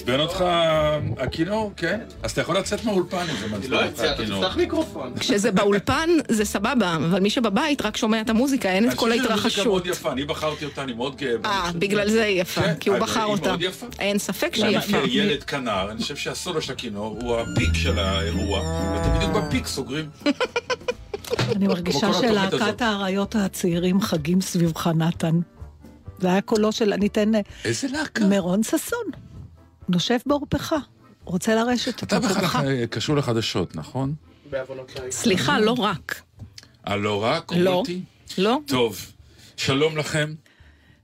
מעצבן אותך הכינור? כן? אז אתה יכול לצאת מהאולפן אם זה מעצבן לא אותך יצא, אתה הכינור. תפתח מיקרופון. כשזה באולפן זה סבבה, אבל מי שבבית רק שומע את המוזיקה, אין את כל אני חושב שזו מוזיקה מאוד ההתרחשות. יפה, אני בחרתי אותה, אני מאוד גאה בה. אה, אני בגלל זה היא יפה, כן, כי הוא אבל בחר אותה. אין ספק שהיא אני יפה. כילד כנר, אני חושב שהסולו של הכינור הוא הפיק של האירוע, ואתם בדיוק בפיק סוגרים. אני מרגישה. שלהקת האריות הצעירים חגים סביבך, נתן. זה היה קולו של, אני אתן אה, איזה להקה? מרון ששון. נושף בעורפך. רוצה לרשת את אתה בכלל. קשור לחדשות, נכון? לא סליחה, לא רק. אה, לא רק? לא. לא? טוב, שלום לכם.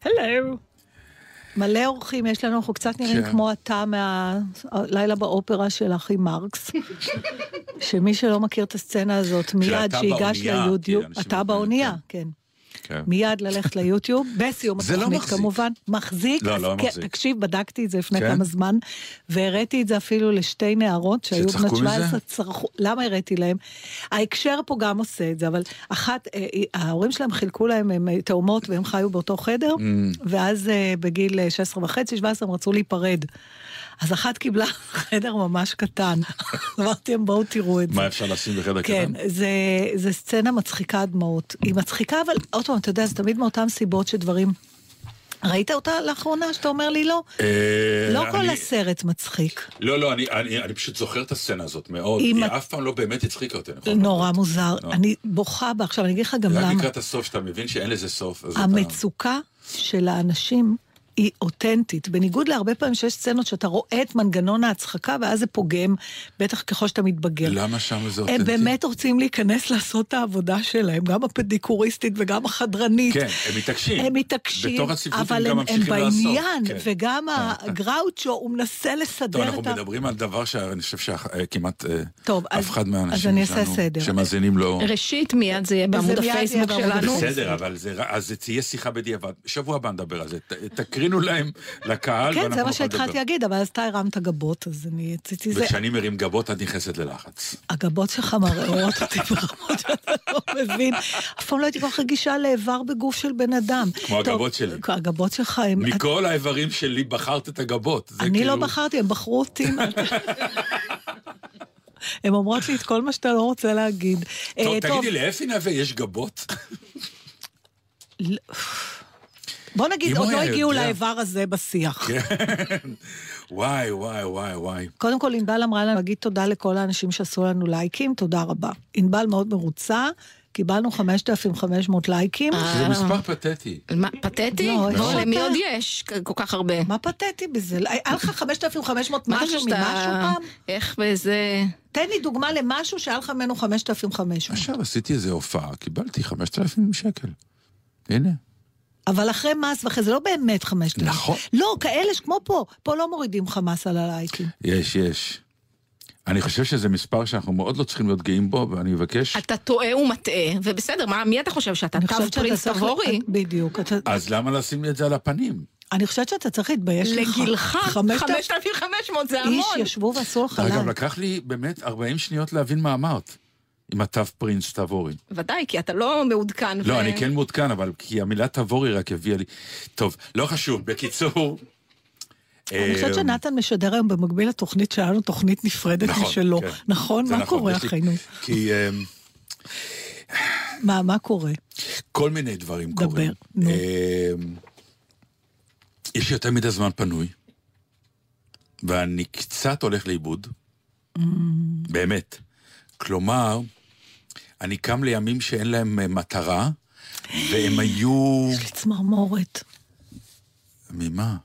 הלו. מלא אורחים יש לנו, אנחנו קצת נראים כן. כמו אתה מהלילה באופרה של אחי מרקס. שמי שלא מכיר את הסצנה הזאת, מיד ליוטיוב, כי אנשים אתה באונייה, כן. כן. מיד ללכת ליוטיוב, בסיום לא התוכנית מחזיק. כמובן. מחזיק? לא, לא כן, מחזיק. תקשיב, בדקתי את זה לפני כן? כמה זמן, והראיתי את זה אפילו לשתי נערות שהיו בנות שצחקו מזה? 17, צרחו, למה הראיתי להם? ההקשר פה גם עושה את זה, אבל אחת, אה, ההורים שלהם חילקו להם, הם אה, תאומות והם חיו באותו חדר, Mm. ואז אה, בגיל אה, 16 וחצי, 17 הם רצו להיפרד. אז אחת קיבלה חדר ממש קטן. אמרתי להם, בואו תראו את זה. מה אפשר לשים בחדר כן, קטן? זה, זה סצנה מצחיקה דמעות. היא מצחיקה, אבל עוד פעם, אתה יודע, זה תמיד מאותן סיבות שדברים... ראית אותה לאחרונה שאתה אומר לי לא? אה, לא כל הסרט מצחיק. לא, לא, אני, פשוט זוכר את הסצנה הזאת מאוד. היא אף פעם לא באמת הצחיקה אותי. נורא. מוזר. אני בוכה בה. עכשיו, אני אגיד לך גם רק למה. לקראת הסוף, שאתה מבין שאין לזה סוף. המצוקה של האנשים היא אותנטית, בניגוד להרבה פעמים שיש סצנות שאתה רואה את מנגנון ההצחקה ואז זה פוגם, בטח ככל שאתה מתבגר. למה שם זה אותנטי? הם באמת רוצים להיכנס לעשות את העבודה שלהם, גם הפדיקוריסטית וגם החדרנית. כן, הם מתעקשים. הם מתעקשים, בתור אבל הם הם, גם הם ממשיכים לעשות. בעניין, כן. וגם הגראוצ'ו, הוא מנסה טוב, לסדר אנחנו את ה... מדברים על דבר שאני חושב שכמעט טוב, אף אחד מהאנשים שלנו סדר. שמאזינים לו... ראשית, מיד זה יהיה בעמוד הפייסבוק שלנו. בסדר, אבל זה, אז זה תהיה שיחה בדיעבד. בשבוע הבא נדבר על זה. ת, תקרינו להם לקהל, כן, זה מה. שהתחלתי להגיד, אבל אז אתה הרמת גבות, אז אני רציתי זה... וכשאני מרים גבות, את נכנסת ללחץ. הגבות שלך מראות אותי ברמות שאתה לא מבין. אף פעם לא הייתי כל כך רגישה לאיבר בגוף של בן אדם. כמו הגבות שלי. הגבות שלך הם... מכל האיברים שלי בחרת את הגבות. אני לא כאילו- בחרתי, הם בחרו אותי. הן אומרות לי את כל מה שאתה לא רוצה להגיד. טוב, אה, תגידי, לאפי נווה יש גבות? בוא נגיד, עוד לא הגיעו. לאיבר הזה בשיח. וואי, וואי, וואי, וואי. קודם כל, ענבל אמרה לנו להגיד תודה לכל האנשים שעשו לנו לייקים, תודה רבה. ענבל מאוד מרוצה, קיבלנו 5,500 לייקים. זה מספר פתטי. מה, פתטי? לא, איך למי? עוד יש כל כך הרבה? מה פתטי בזה? היה לך 5,500 משהו. ממשהו פעם? איך באיזה... תן לי דוגמה למשהו שהיה לך ממנו 5,500. עכשיו עשיתי איזה הופעה, קיבלתי 5,000 שקל. הנה. אבל אחרי מס ואחרי זה לא באמת 5,000. נכון. לא, כאלה שכמו פה, פה לא מורידים לך מס על הלייקים. יש, יש. אני חושב שזה מספר שאנחנו מאוד לא צריכים להיות גאים בו, ואני מבקש... אתה טועה ומטעה, ובסדר, מה, מי אתה חושב שאתה? אני חושבת שאתה צריך- תבורי? בדיוק. אתה- אז למה לשים לי את זה על הפנים? אני חושבת שאתה צריך להתבייש לך. לגילך, 5,000 5,500 זה איש המון. ישבו ועשו לך אגב, לייק. לקח לי באמת 40 שניות להבין מה אמרת. עם התו פרינס תבורי. ודאי, כי אתה לא מעודכן. לא, ו- אני כן מעודכן, אבל כי המילה תבורי רק הביאה לי... טוב, לא חשוב. בקיצור... אני חושבת אה, שנתן משדר היום במקביל לתוכנית שלנו, תוכנית נפרדת נכון, משלו. כן. נכון? מה נכון, קורה, אחינו? כי... אה, מה, מה קורה? כל מיני דברים דבר, קורים. נו. אה, יש יותר מדי זמן פנוי, ואני קצת הולך לאיבוד. Mm. באמת. כלומר, אני קם לימים שאין להם אה, מטרה, והם היו... יש לי צמרמורת. ממה?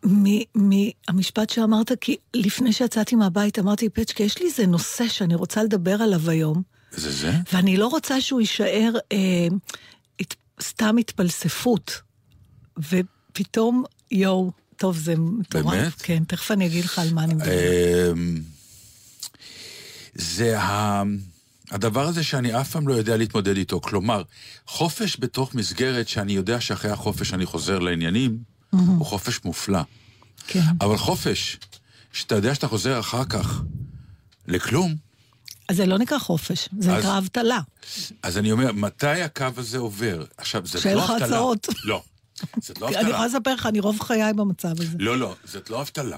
מהמשפט שאמרת, כי לפני שיצאתי מהבית אמרתי, פצ'קה, יש לי איזה נושא שאני רוצה לדבר עליו היום, זה זה? ואני לא רוצה שהוא יישאר אה, הת, סתם התפלספות. ופתאום, יואו, טוב, זה מטורף. באמת? כן, תכף אני אגיד לך על מה אני מדברת. אמ, זה ה... הדבר הזה שאני אף פעם לא יודע להתמודד איתו. כלומר, חופש בתוך מסגרת שאני יודע שאחרי החופש אני חוזר לעניינים, הוא חופש מופלא. כן. אבל חופש, שאתה יודע שאתה חוזר אחר כך לכלום, אז זה לא נקרא חופש, זה אז- נקרא אבטלה. אז אני אומר, מתי הקו הזה עובר? עכשיו, זאת שאין לא לך אבטלה. הצעות. לא. זאת לא אני אבטלה. יכולה לספר לך, אני רוב חיי במצב הזה. לא, לא, זאת לא אבטלה.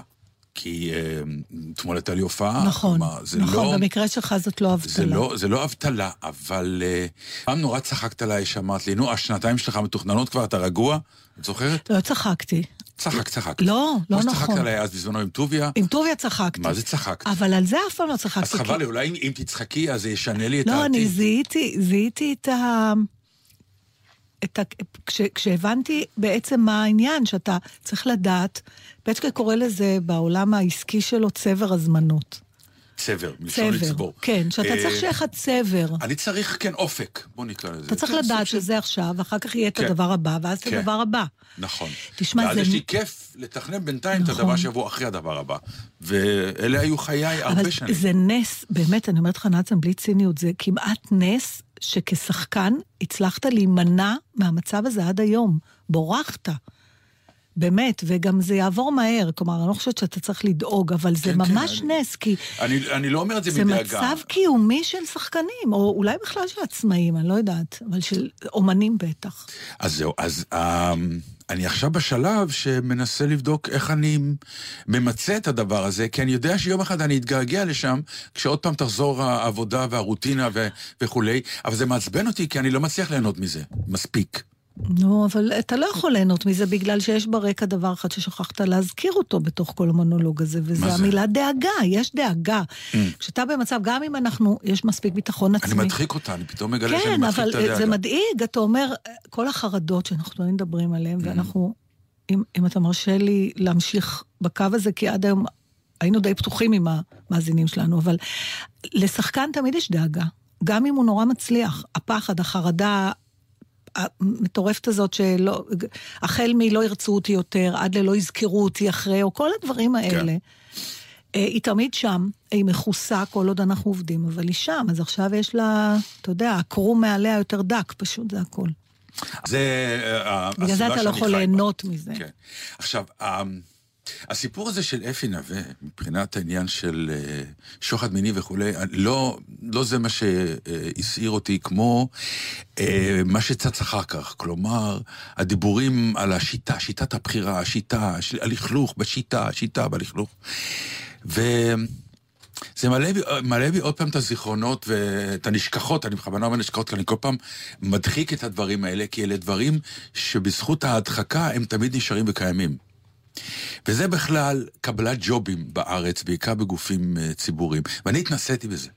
כי אה, אתמול הייתה לי הופעה. נכון, נכון, לא... במקרה שלך זאת לא אבטלה. זה לא, זה לא אבטלה, אבל אה, פעם נורא צחקת עליי שאמרת לי, נו, השנתיים שלך מתוכננות כבר, אתה רגוע? את זוכרת? לא צחקתי. צחק, צחק. לא, לא כמו שצחקת נכון. עליי אז בזמנו עם טוביה, עם טוביה צחקתי. מה זה צחקת? אבל על זה אף פעם לא צחקתי. אז חבל לי, אולי אם, תצחקי, אז זה ישנה לי את לא, העתיד. אני זיהיתי, זיהיתי את ה... את ה... כש, כשהבנתי בעצם מה העניין, שאתה צריך לדעת, פצ'קה קורא לזה בעולם העסקי שלו צבר הזמנות. צבר, מלשון לצבור. כן, שאתה אה, צריך שיהיה לך צבר. אני צריך, כן, אופק, בוא נקרא לזה. אתה צריך זה לדעת שזה עכשיו, ואחר כך יהיה את כן. הדבר הבא, ואז את כן. הדבר הבא. נכון. תשמע, ואז זה- יש לי כיף לתכנן בינתיים את נכון. הדבר שיבוא אחרי הדבר הבא. ואלה היו חיי הרבה אבל שנים. זה נס, באמת, אני אומרת לך, נאצן, בלי ציניות, זה כמעט נס שכשחקן הצלחת להימנע מהמצב הזה עד היום. בורחת. באמת, וגם זה יעבור מהר. כלומר, אני לא חושבת שאתה צריך לדאוג, אבל זה כן, כן, ממש אני- נס, כי אני, אני לא אומר את זה זה מדאגה. מצב קיומי של שחקנים, או אולי בכלל של עצמאים, אני לא יודעת, אבל של אומנים בטח. אז זהו, אז אה, אני עכשיו בשלב שמנסה לבדוק איך אני ממצה את הדבר הזה, כי אני יודע שיום אחד אני אתגעגע לשם, כשעוד פעם תחזור העבודה והרוטינה ו- וכולי, אבל זה מעצבן אותי כי אני לא מצליח ליהנות מזה, מספיק. נו, אבל אתה לא יכול ליהנות מזה בגלל שיש ברקע דבר אחד ששכחת להזכיר אותו בתוך כל המונולוג הזה, וזה מה זה? Mm. המילה דאגה, יש דאגה. כשאתה במצב, גם אם אנחנו, יש מספיק ביטחון עצמי. אני מדחיק אותה, אני פתאום מגלה שאני כן, מדחיק אבל את הדאגה. זה מדאיג, אתה אומר, כל החרדות שאנחנו תמיד מדברים עליהן, Mm. ואנחנו, אם, אם אתה מרשה לי להמשיך בקו הזה, כי עד היום היינו די פתוחים עם המאזינים שלנו, אבל לשחקן תמיד יש דאגה, גם אם הוא נורא מצליח. הפחד, החרדה, המטורפת הזאת שלא, החל מלא ירצו אותי יותר, עד ללא יזכרו אותי אחרי, או כל הדברים האלה. אה, היא תמיד שם, היא מכוסה כל עוד אנחנו עובדים, אבל היא שם, אז עכשיו יש לה, אתה יודע, הקרום מעליה יותר דק, פשוט זה הכל. זה אה, בגלל זה אתה לא יכול. ליהנות מזה. כן. עכשיו, אה, הסיפור הזה של אפי נווה, מבחינת העניין של אה, שוחד מיני וכולי, לא, לא זה מה שהסעיר אותי כמו אה, מה שצץ אחר כך. כלומר, הדיבורים על השיטה, שיטת הבחירה, השיטה, הלכלוך בשיטה, השיטה בלכלוך. ו... זה מעלה בי, מעלה בי עוד פעם את הזיכרונות ואת הנשכחות, אני בכוונה אומר נשכחות, כי אני כל פעם מדחיק את הדברים האלה, כי אלה דברים שבזכות ההדחקה הם תמיד נשארים וקיימים. וזה בכלל קבלת ג'ובים בארץ, בעיקר בגופים אה, ציבוריים. ואני התנסיתי בזה.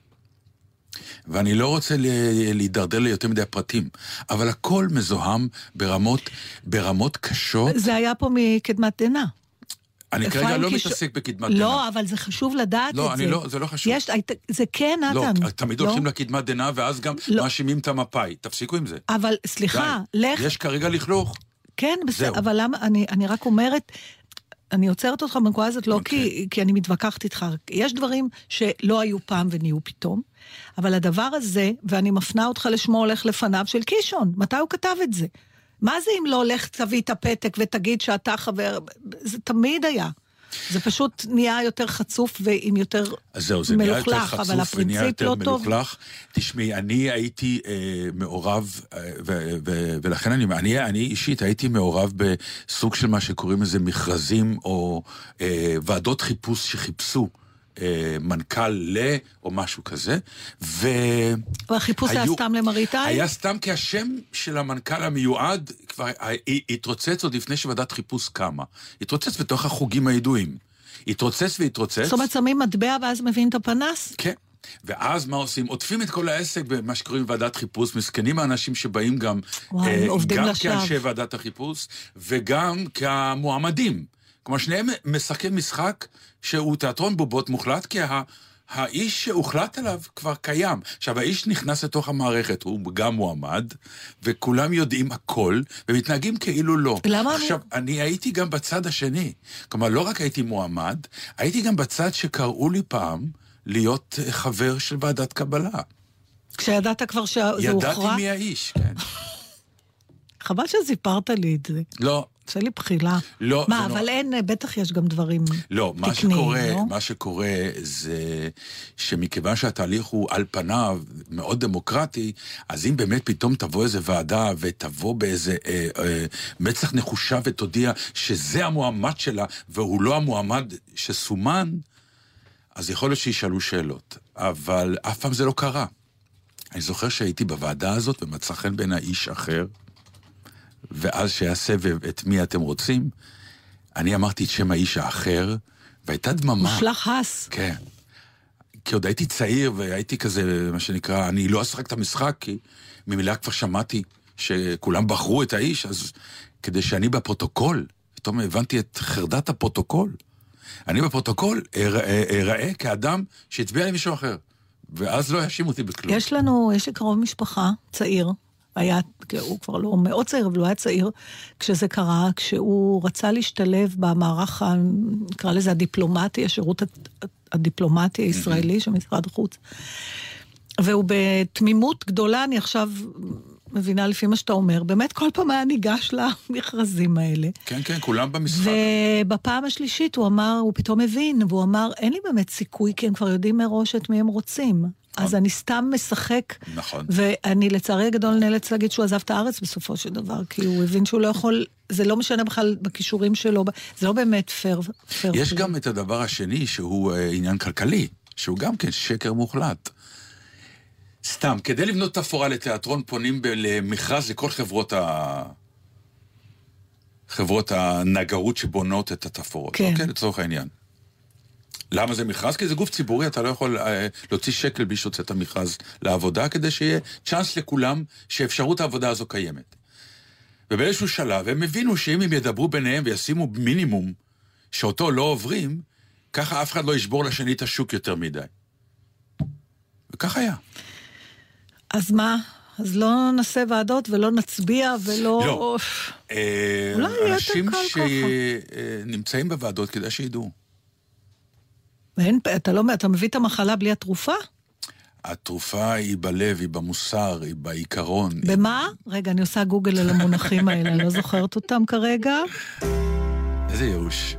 ואני לא רוצה להידרדר ליותר מדי פרטים, אבל הכל מזוהם ברמות, ברמות קשות. זה היה פה מקדמת דנא. אני כרגע לא קיש- מתעסק בקדמת דנא. לא, אבל זה חשוב לדעת לא, את זה. אני לא, זה לא חשוב. יש, זה כן, לא, נתן. תמיד לא? הולכים לקדמת דנא, ואז גם לא. מאשימים את המפא"י. תפסיקו עם זה. אבל סליחה, די. לך, יש כרגע לכלוך. כן, בסדר. אבל למה, אני, אני רק אומרת, אני עוצרת אותך בנקודה הזאת לא אוקיי. כי, כי אני מתווכחת איתך, יש דברים שלא היו פעם ונהיו פתאום, אבל הדבר הזה, ואני מפנה אותך לשמו הולך לפניו של קישון, מתי הוא כתב את זה? מה זה אם לא לך תביא את הפתק ותגיד שאתה חבר, זה תמיד היה. זה פשוט נהיה יותר חצוף ועם יותר אז זהו, זה נהיה יותר מלוכלך, אבל חצוף ונהיה הפרינציפ יותר לא טוב. מלוכלך. תשמעי, אני הייתי אה, מעורב, אה, ו- ו- ולכן אני, אני, אני אישית הייתי מעורב בסוג של מה שקוראים לזה מכרזים, או אה, ועדות חיפוש שחיפשו מנכ"ל ל... או משהו כזה, ו... והחיפוש היה סתם למראית עין? היה סתם כי השם של המנכ"ל המיועד כבר התרוצץ עוד לפני שוועדת חיפוש קמה. התרוצץ בתוך החוגים הידועים. התרוצץ והתרוצץ. זאת אומרת, שמים מטבע ואז מביאים את הפנס? כן. ואז מה עושים? עוטפים את כל העסק במה שקוראים ועדת חיפוש. מסכנים האנשים שבאים גם, וואי, אה, גם לשווא. כאנשי ועדת החיפוש, וגם כמועמדים. כלומר, שניהם משחקים משחק שהוא תיאטרון בובות מוחלט, כי ה... האיש שהוחלט עליו כבר קיים. עכשיו, האיש נכנס לתוך המערכת, הוא גם מועמד, וכולם יודעים הכל, ומתנהגים כאילו לא. למה עכשיו, אני הייתי גם בצד השני. כלומר, לא רק הייתי מועמד, הייתי גם בצד שקראו לי פעם להיות אה, חבר של ועדת קבלה. כשידעת כבר שזה ידעתי הוכרע? מי האיש, כן. חבל שסיפרת לי את זה. לא, עושה לי בחילה. לא, מה, אבל נורא. אין, בטח יש גם דברים לא, מה תקניים, שקורה, לא? מה שקורה זה שמכיוון שהתהליך הוא על פניו מאוד דמוקרטי, אז אם באמת פתאום תבוא איזה ועדה ותבוא באיזה אה, אה, מצח נחושה ותודיע שזה המועמד שלה והוא לא המועמד שסומן, אז יכול להיות שישאלו שאלות. אבל אף פעם זה לא קרה. אני זוכר שהייתי בוועדה הזאת ומצא חן בין האיש אחר, ואז שהיה סבב את מי אתם רוצים, אני אמרתי את שם האיש האחר, והייתה דממה. מושלך הס. כן. כי עוד הייתי צעיר והייתי כזה, מה שנקרא, אני לא אשחק את המשחק, כי ממילא כבר שמעתי שכולם בחרו את האיש, אז כדי שאני בפרוטוקול, פתאום הבנתי את חרדת הפרוטוקול. אני בפרוטוקול אראה אראה כאדם שהצביע למישהו אחר, ואז לא יאשימו אותי בכלום. יש לנו, יש לי קרוב משפחה, צעיר, היה, הוא כבר לא מאוד צעיר, אבל הוא היה צעיר כשזה קרה, כשהוא רצה להשתלב במערך, נקרא לזה הדיפלומטי, השירות הד- הדיפלומטי הישראלי של משרד החוץ. והוא בתמימות גדולה, אני עכשיו מבינה לפי מה שאתה אומר, באמת כל פעם היה ניגש למכרזים האלה. כן, כן, כולם במשחק. ובפעם השלישית הוא אמר, הוא פתאום הבין, והוא אמר, אין לי באמת סיכוי, כי הם כבר יודעים מראש את מי הם רוצים. אז אני סתם משחק. נכון. ואני לצערי הגדול נאלץ להגיד שהוא עזב את הארץ בסופו של דבר, כי הוא הבין שהוא לא יכול, זה לא משנה בכלל בכישורים שלו, זה לא באמת פייר. פייר יש. גם את הדבר השני, שהוא אה, עניין כלכלי, שהוא גם כן שקר מוחלט. סתם, כדי לבנות תפאורה לתיאטרון פונים למכרז לכל חברות ה... חברות הנגרות שבונות את התפאורות. כן. אוקיי? לצורך העניין. למה זה מכרז? כי זה גוף ציבורי, אתה לא יכול אה, להוציא שקל בלי שהוצאת מכרז לעבודה, כדי שיהיה צ'אנס לכולם שאפשרות העבודה הזו קיימת. ובאיזשהו שלב הם הבינו שאם הם ידברו ביניהם וישימו מינימום שאותו לא עוברים, ככה אף אחד לא ישבור לשני את השוק יותר מדי. וכך היה. אז מה? אז לא נעשה ועדות ולא נצביע ולא... לא. אה, אולי יהיה יותר אנשים קל שנמצאים בוועדות, כדאי שידעו. ואין, אתה לא, אתה מביא את המחלה בלי התרופה? התרופה היא בלב, היא במוסר, היא בעיקרון. במה? רגע, אני עושה גוגל על המונחים האלה, אני לא זוכרת אותם כרגע. איזה ייאוש.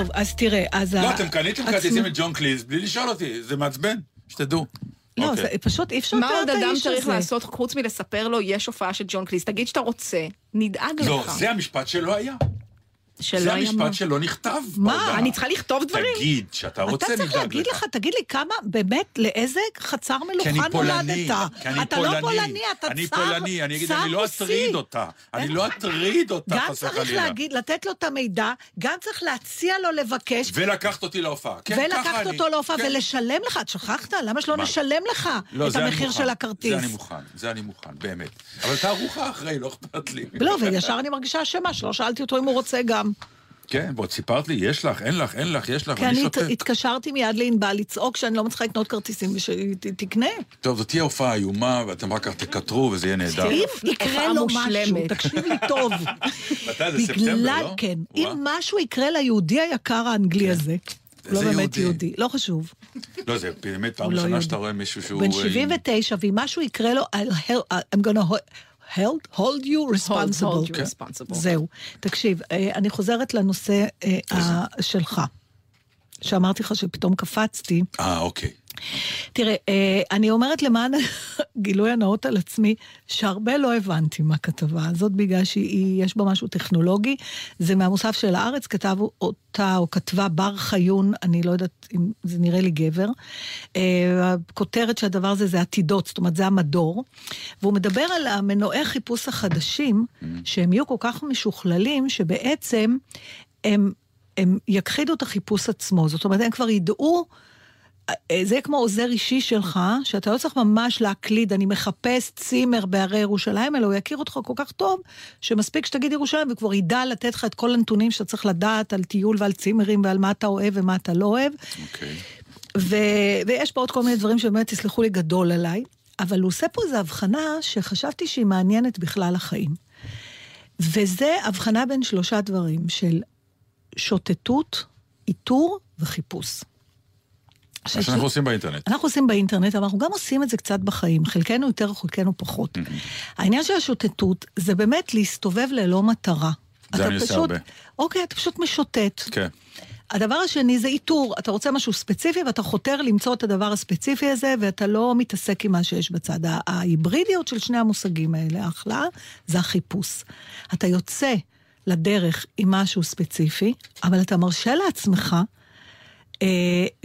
טוב, אז תראה, אז... לא, אתם קניתם כרטיסים את ג'ון קליז בלי לשאול אותי, זה מעצבן, שתדעו. לא, אוקיי. זה פשוט אי אפשר מה עוד אדם צריך. לעשות חוץ מלספר לו יש הופעה של ג'ון קליס? תגיד שאתה רוצה, נדאג לא, לך. זה המשפט שלא היה. שלא זה היה. המשפט שלא נכתב. מה? בהודעה. אני צריכה לכתוב דברים? תגיד שאתה רוצה, אתה נדאג לך. צריך להגיד לך, תגיד לי כמה, באמת, לאיזה חצר מלוכה פולני, נולדת? כי אני אתה פולני, לא פולני, אתה צר, אני פולני, אני אגיד, אני לא. אטריד אותה, אני לא אטריד אותה, גם חס צריך וחלילה. להגיד, לתת לו את המידע, גם צריך להציע לו לבקש, ולקחת אותי להופעה, כן, ולקחת. אותו להופעה כן. ולשלם לך, את שכחת? למה שלא? נשלם לך לא, את המחיר של הכרטיס? זה אני מוכן, זה אני מוכן, באמת. אבל תערוכה אחרי, לא אכפת לי. לא, וישר אני מרגישה אשמה, שלא שאלתי אותו אם הוא רוצה גם. כן, ועוד סיפרת לי, יש לך, אין לך, אין לך, יש לך, כי ואני אני הת- שותק. התקשרתי מיד לענבל לצעוק שאני לא מצליחה לקנות כרטיסים ושתקנה. טוב, זאת תהיה הופעה איומה, ואתם רק כך תקטרו, וזה יהיה נהדר. אם יקרה לו משהו. תקשיב לי טוב. מתי זה, ספטמבר, לא? כן. אם משהו יקרה ליהודי היקר האנגלי הזה, הוא לא באמת יהודי? לא חשוב. לא, זה באמת פעם לא ראשונה. שאתה רואה מישהו שהוא... בן אה, 79, ואם משהו יקרה לו, I'm gonna hold- hold hold you responsible. hold you כן. responsible. זהו. תקשיב, אה, אני חוזרת לנושא אה, שלך, שאמרתי לך שפתאום קפצתי. אה, אוקיי. תראה, אה, אני אומרת למען גילוי הנאות על עצמי, שהרבה לא הבנתי מהכתבה הזאת, בגלל שיש בה משהו טכנולוגי. זה מהמוסף של הארץ, כתב אותה או כתבה בר חיון, אני לא יודעת אם זה נראה לי גבר. אה, הכותרת של הדבר הזה זה עתידות, זאת אומרת זה המדור. והוא מדבר על המנועי חיפוש החדשים, שהם יהיו כל כך משוכללים, שבעצם הם, הם יכחידו את החיפוש עצמו. זאת אומרת, הם כבר ידעו... אה, זה כמו עוזר אישי שלך, שאתה לא צריך ממש להקליד, אני מחפש צימר בהרי ירושלים, אלא הוא יכיר אותך כל כך טוב, שמספיק שתגיד ירושלים, וכבר ידע לתת לך את כל הנתונים שאתה צריך לדעת על טיול ועל צימרים ועל מה אתה אוהב ומה אתה לא אוהב. אוקיי. ו... ויש פה עוד כל מיני דברים שבאמת, תסלחו לי, גדול עליי, אבל הוא עושה פה איזו הבחנה שחשבתי שהיא מעניינת בכלל החיים. וזה הבחנה בין שלושה דברים, של שוטטות, איתור וחיפוש. מה שאנחנו עושים באינטרנט. אנחנו עושים באינטרנט, אבל אנחנו גם עושים את זה קצת בחיים, חלקנו יותר, חלקנו פחות. העניין של השוטטות זה באמת להסתובב ללא מטרה. זה אני עושה פשוט- הרבה. אוקיי, אתה פשוט משוטט. כן. הדבר השני זה איתור, אתה רוצה משהו ספציפי ואתה חותר למצוא את הדבר הספציפי הזה, ואתה לא מתעסק עם מה שיש בצד. ההיברידיות של שני המושגים האלה, ההכלאה, זה החיפוש. אתה יוצא לדרך עם משהו ספציפי, אבל אתה מרשה לעצמך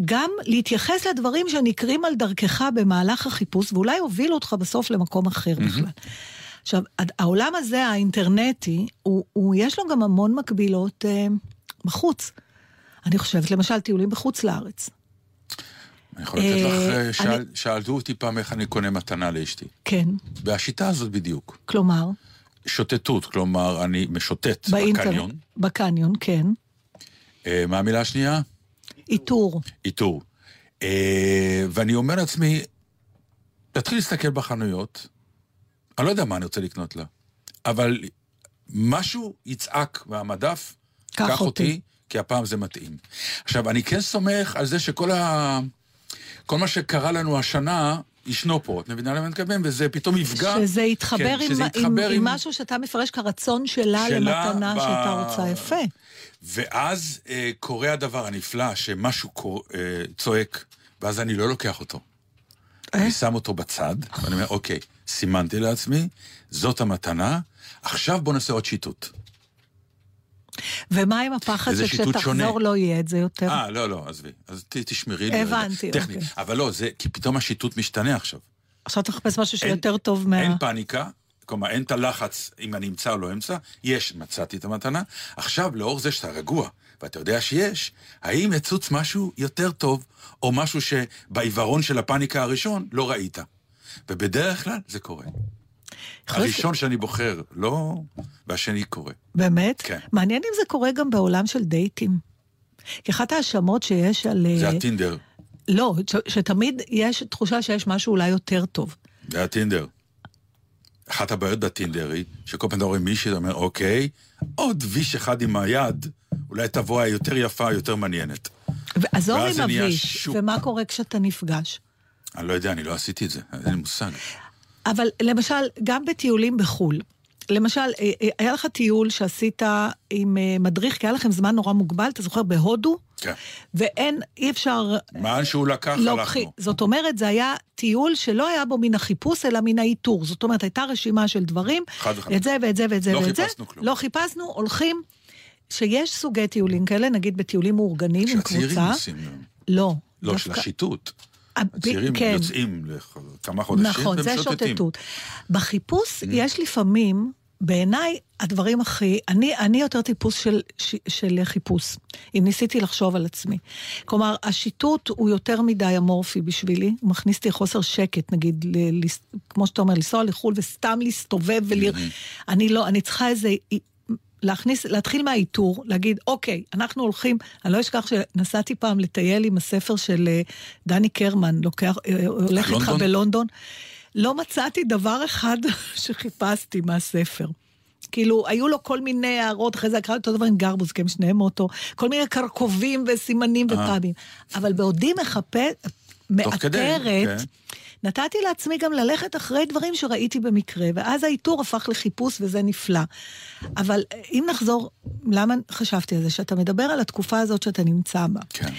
גם להתייחס לדברים שנקרים על דרכך במהלך החיפוש, ואולי הובילו אותך בסוף למקום אחר בכלל. עכשיו, העולם הזה, האינטרנטי, הוא, הוא, יש לו גם המון מקבילות אה, בחוץ. אני חושבת, למשל, טיולים בחוץ לארץ. אני יכול לתת לך, אה, אה, שאל- אני- שאלו אותי פעם איך אני קונה מתנה לאשתי. כן, והשיטה הזאת בדיוק. כלומר, שוטטות, כלומר, אני משוטט באינטרנט. בקניון. בקניון, כן. אה, מה המילה השנייה? איתור. איתור. אה, ואני אומר לעצמי, תתחיל להסתכל בחנויות, אני לא יודע מה אני רוצה לקנות לה, אבל משהו יצעק מהמדף, קח קח אותי. אותי, כי הפעם זה מתאים. עכשיו, אני כן סומך על זה שכל ה... כל מה שקרה לנו השנה, ישנו פה, את מבינה למה אני מתכוון? וזה פתאום יפגע. שזה יתחבר, כן, עם, שזה עם, יתחבר עם משהו שאתה מפרש כרצון שלה, שלה למתנה ב- שאתה רוצה. יפה. ואז אה, קורה הדבר הנפלא, שמשהו קור... אה, צועק, ואז אני לא לוקח אותו. אה? אני שם אותו בצד, ואני אומר, אוקיי, סימנתי לעצמי, זאת המתנה, עכשיו בוא נעשה עוד שיטוט. ומה עם הפחד שכשתחזור. לא יהיה את זה יותר? אה, לא, לא, עזבי. אז ת, תשמרי לי. הבנתי, טכנית. אוקיי. אבל לא, זה, כי פתאום השיטוט משתנה עכשיו. עכשיו אתה מחפש משהו שיותר טוב מה... אין פאניקה, כלומר, אין את הלחץ אם אני אמצא או לא אמצא, יש, מצאתי את המתנה. עכשיו, לאור זה שאתה רגוע, ואתה יודע שיש, האם יצוץ משהו יותר טוב, או משהו שבעיוורון של הפאניקה הראשון לא ראית? ובדרך כלל זה קורה. להיות ש- הראשון שאני בוחר, לא, והשני קורה. באמת? כן. מעניין אם זה קורה גם בעולם של דייטים. כי אחת ההאשמות שיש על... זה אה, הטינדר, לא, ש- שתמיד יש תחושה שיש משהו אולי יותר טוב. זה הטינדר. אחת הבעיות בטינדר היא, שכל פעם אתה רואה מישהי, אתה אומר, אוקיי, עוד ויש אחד עם היד, אולי תבוא היותר יפה, יותר מעניינת. ועזוב עם הוויש. ומה קורה כשאתה נפגש. אני לא יודע, אני לא עשיתי את זה, אין לי מושג. אבל למשל, גם בטיולים בחו"ל, למשל, אה, אה, היה לך טיול שעשית עם אה, מדריך, כי היה לכם זמן נורא מוגבל, אתה זוכר, בהודו? כן. ואין, אי אפשר... מה שהוא לקח, לוקחים. הלכנו. זאת אומרת, זה היה טיול שלא היה בו מן החיפוש, אלא מן האיתור. זאת אומרת, הייתה רשימה של דברים, חד וחלק. את זה ואת זה ואת זה לא ואת זה. חיפשנו כלום. לא חיפשנו, הולכים. שיש סוגי טיולים כאלה, נגיד בטיולים מאורגנים עם שהצעירים קבוצה. עושים, לא. לא, של דווקא- השיטוט. ה- ב- הצעירים כן. יוצאים לכמה חודשים נכון, זה והם שוטטים. שוטטות. בחיפוש Mm. יש לפעמים, בעיניי, הדברים הכי... אני, אני יותר טיפוס של, של חיפוש, אם ניסיתי לחשוב על עצמי. כלומר, השיטוט הוא יותר מדי אמורפי בשבילי, הוא מכניס אותי לחוסר שקט, נגיד, ל, ל, כמו שאתה אומר, לנסוע לחו"ל וסתם להסתובב. Mm-hmm. אני לא, אני צריכה איזה... להכניס, להתחיל מהאיתור, להגיד, אוקיי, אנחנו הולכים, אני לא אשכח שנסעתי פעם לטייל עם הספר של אה, דני קרמן, לוקח, אה, הולך איתך לונדון? בלונדון. לא מצאתי דבר אחד שחיפשתי מהספר. כאילו, היו לו כל מיני הערות, אחרי זה קראתי אותו דבר עם גרבוז, כי הם שניהם מאותו, כל מיני קרקובים וסימנים ופאבים. אבל בעודי מחפש, מאתרת, כן. נתתי לעצמי גם ללכת אחרי דברים שראיתי במקרה, ואז האיתור הפך לחיפוש וזה נפלא. אבל אה, אם נחזור, למה חשבתי על זה? שאתה מדבר על התקופה הזאת שאתה נמצא בה. כן.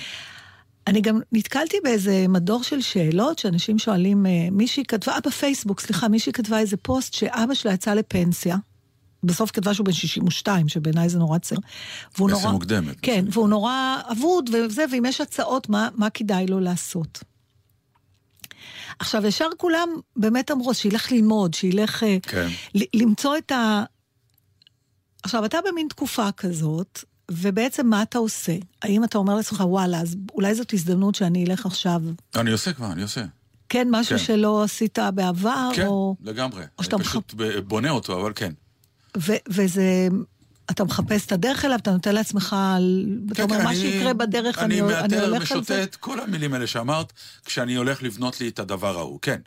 אני גם נתקלתי באיזה מדור של שאלות שאנשים שואלים, אה, מישהי כתבה, אה, בפייסבוק, סליחה, מישהי כתבה איזה פוסט שאבא שלה יצא לפנסיה. בסוף כתבה שהוא בן 62, שבעיניי זה נורא צעיר. והוא נורא... מוקדמת, כן, מה והוא נורא אבוד וזה, ואם יש הצעות, מה, מה כדאי לו לעשות? עכשיו, ישר כולם באמת אמרו, שילך ללמוד, שילך אה, כן. ל- למצוא את ה... עכשיו, אתה במין תקופה כזאת, ובעצם מה אתה עושה? האם אתה אומר לעצמך, וואלה, אז אולי זאת הזדמנות שאני אלך עכשיו, אני עושה כבר, אני עושה. כן, משהו כן. שלא עשית בעבר, כן, או... לגמרי. או שאתה אני פשוט בונה אותו, אבל כן. ו- וזה... אתה מחפש את הדרך אליו, אתה נותן לעצמך, אתה אומר, מה אני- שיקרה בדרך, אני, אני אני מאתר, הולך על זה. משוטט, כל המילים האלה שאמרת, כשאני הולך לבנות לי את הדבר ההוא, כן.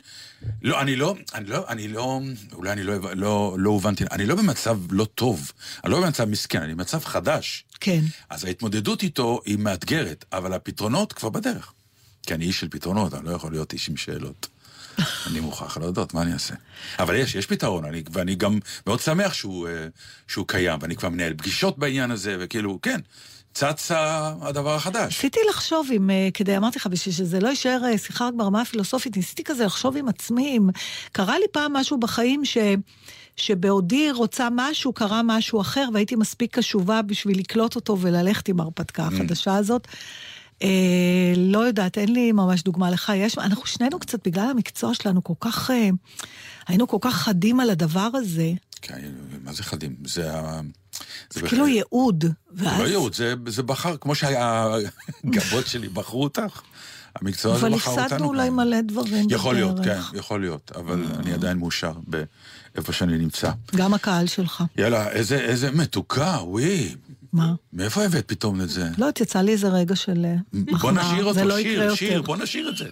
לא, אני לא, אני לא, אני לא, אולי אני לא, לא, לא הובנתי, אני לא במצב לא טוב, אני לא במצב מסכן, אני במצב חדש. כן. אז ההתמודדות איתו היא מאתגרת, אבל הפתרונות כבר בדרך. כי אני איש של פתרונות, אני לא יכול להיות איש עם שאלות. אני מוכרח להודות, מה אני אעשה? אבל יש, יש פתרון, אני, ואני גם מאוד שמח שהוא, אה, שהוא קיים, ואני כבר מנהל פגישות בעניין הזה, וכאילו, כן, צץ הדבר החדש. ניסיתי לחשוב אם, אה, כדי, אמרתי לך, בשביל שזה לא יישאר אה, שיחה רק ברמה הפילוסופית, ניסיתי כזה לחשוב עם עצמי, אם קרה לי פעם משהו בחיים ש... שבעודי רוצה משהו, קרה משהו אחר, והייתי מספיק קשובה בשביל לקלוט אותו וללכת עם ההרפתקה החדשה הזאת. אה, לא יודעת, אין לי ממש דוגמה לך. יש, אנחנו שנינו קצת, בגלל המקצוע שלנו, כל כך, אה, היינו כל כך חדים על הדבר הזה. כן, מה זה חדים? זה ה... זה כאילו ייעוד. זה לא ייעוד, זה, זה בחר, כמו שהגבות שלי בחרו אותך, המקצוע הזה אבל בחר אותנו. הפסדנו אולי. מלא דברים יכול להיות, כן. יכול להיות, אבל אני עדיין מאושר באיפה שאני נמצא. גם הקהל שלך. יאללה, איזה, איזה מתוקה, וואי. מה? מאיפה הבאת פתאום את זה? לא, יצא לי איזה רגע של אה, בוא מחמאה, נשאיר אותו, זה לא שיר. שיר, בוא נשאיר את זה.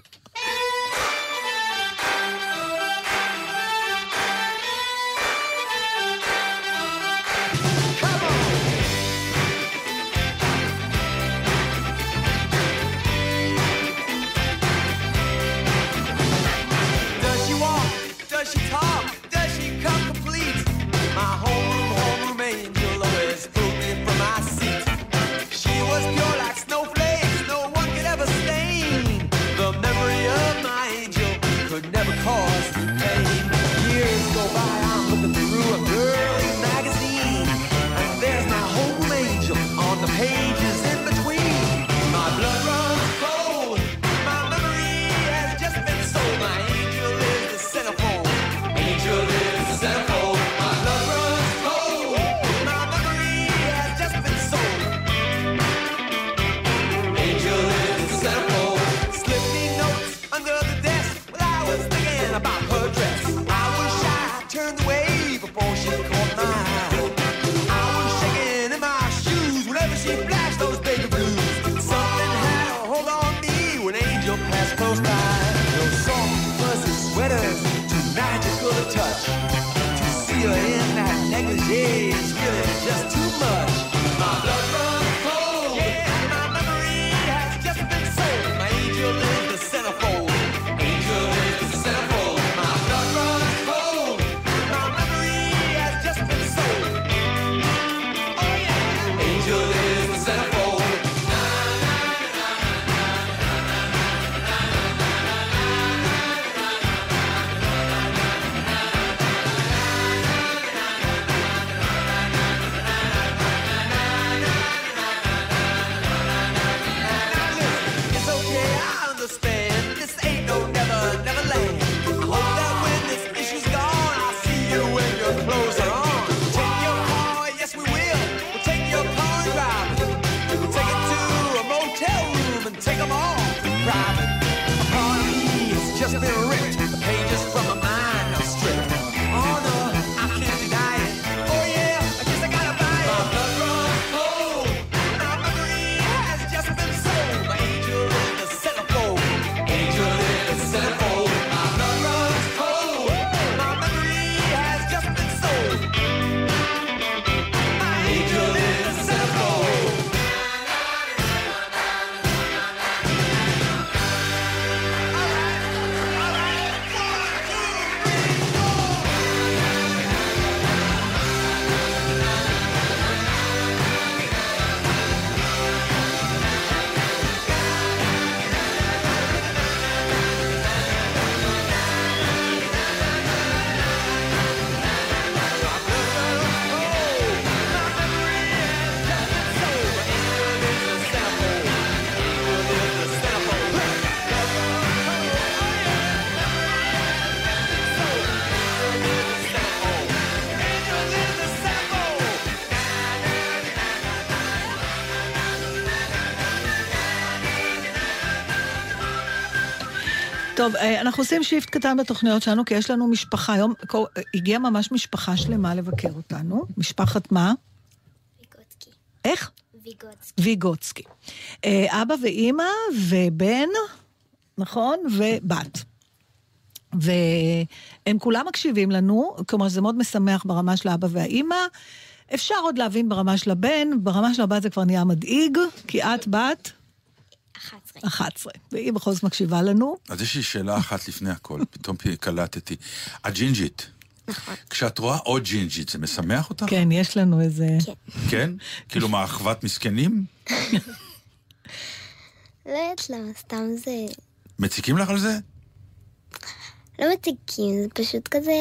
טוב, אה, אנחנו עושים שיפט קטן בתוכניות שלנו, כי יש לנו משפחה. היום קו- הגיעה ממש משפחה שלמה לבקר אותנו. משפחת מה? ויגוצקי. איך? ויגוצקי. ויגוצקי. אה, אבא ואימא ובן, נכון? ובת. והם כולם מקשיבים לנו, כלומר זה מאוד משמח ברמה של האבא והאימא. אפשר עוד להבין ברמה של הבן, ברמה של הבת זה כבר נהיה מדאיג, כי את בת 11. 11, והיא בכל זאת מקשיבה לנו. אז יש לי שאלה אחת לפני הכל, פתאום קלטתי. הג'ינג'ית, נכון. כשאת רואה עוד ג'ינג'ית, זה משמח אותך? כן, יש לנו איזה... כן. כן? כאילו מה, אחוות מסכנים? לא יודעת למה, סתם זה... מציקים לך על זה? לא מציקים, זה פשוט כזה...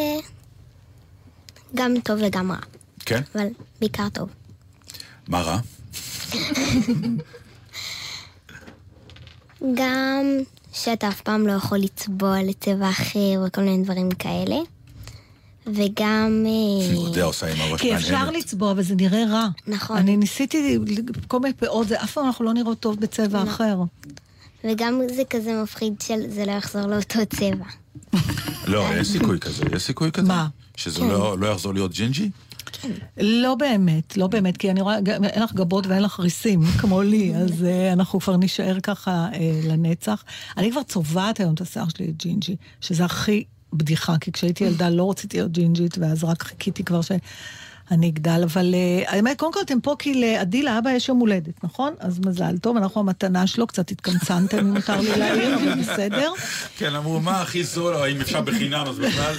גם טוב וגם רע. כן? אבל בעיקר טוב. מה רע? גם שאתה אף פעם לא יכול לצבוע לצבע אחר וכל מיני דברים כאלה. וגם... אה, עושה עם הראש כי אפשר. לצבוע, אבל זה נראה רע. נכון. אני ניסיתי כל מיני פאות, זה אף פעם אנחנו לא נראות טוב בצבע לא. אחר. וגם זה כזה מפחיד שזה לא יחזור לאותו צבע. לא, אין סיכוי כזה, יש סיכוי כזה? מה? שזה כן. לא לא יחזור להיות ג'ינג'י? לא באמת, לא באמת, כי אני רואה, אין לך גבות ואין לך ריסים, כמו לי, אז אה, אנחנו כבר נישאר ככה אה, לנצח. אני כבר צובעת היום את השיער שלי לג'ינג'י, שזה הכי בדיחה, כי כשהייתי ילדה לא רציתי להיות ג'ינג'ית, ואז רק חיכיתי כבר שאני אגדל, אבל אה, האמת, קודם כל אתם פה כי לעדי לאבא יש יום הולדת, נכון? אז מזל טוב, אנחנו המתנה שלו, קצת התקמצנתם, אם מותר לי להעיר, אבל בסדר. כן, אמרו, מה הכי זול, או האם אפשר בחינם, אז בכלל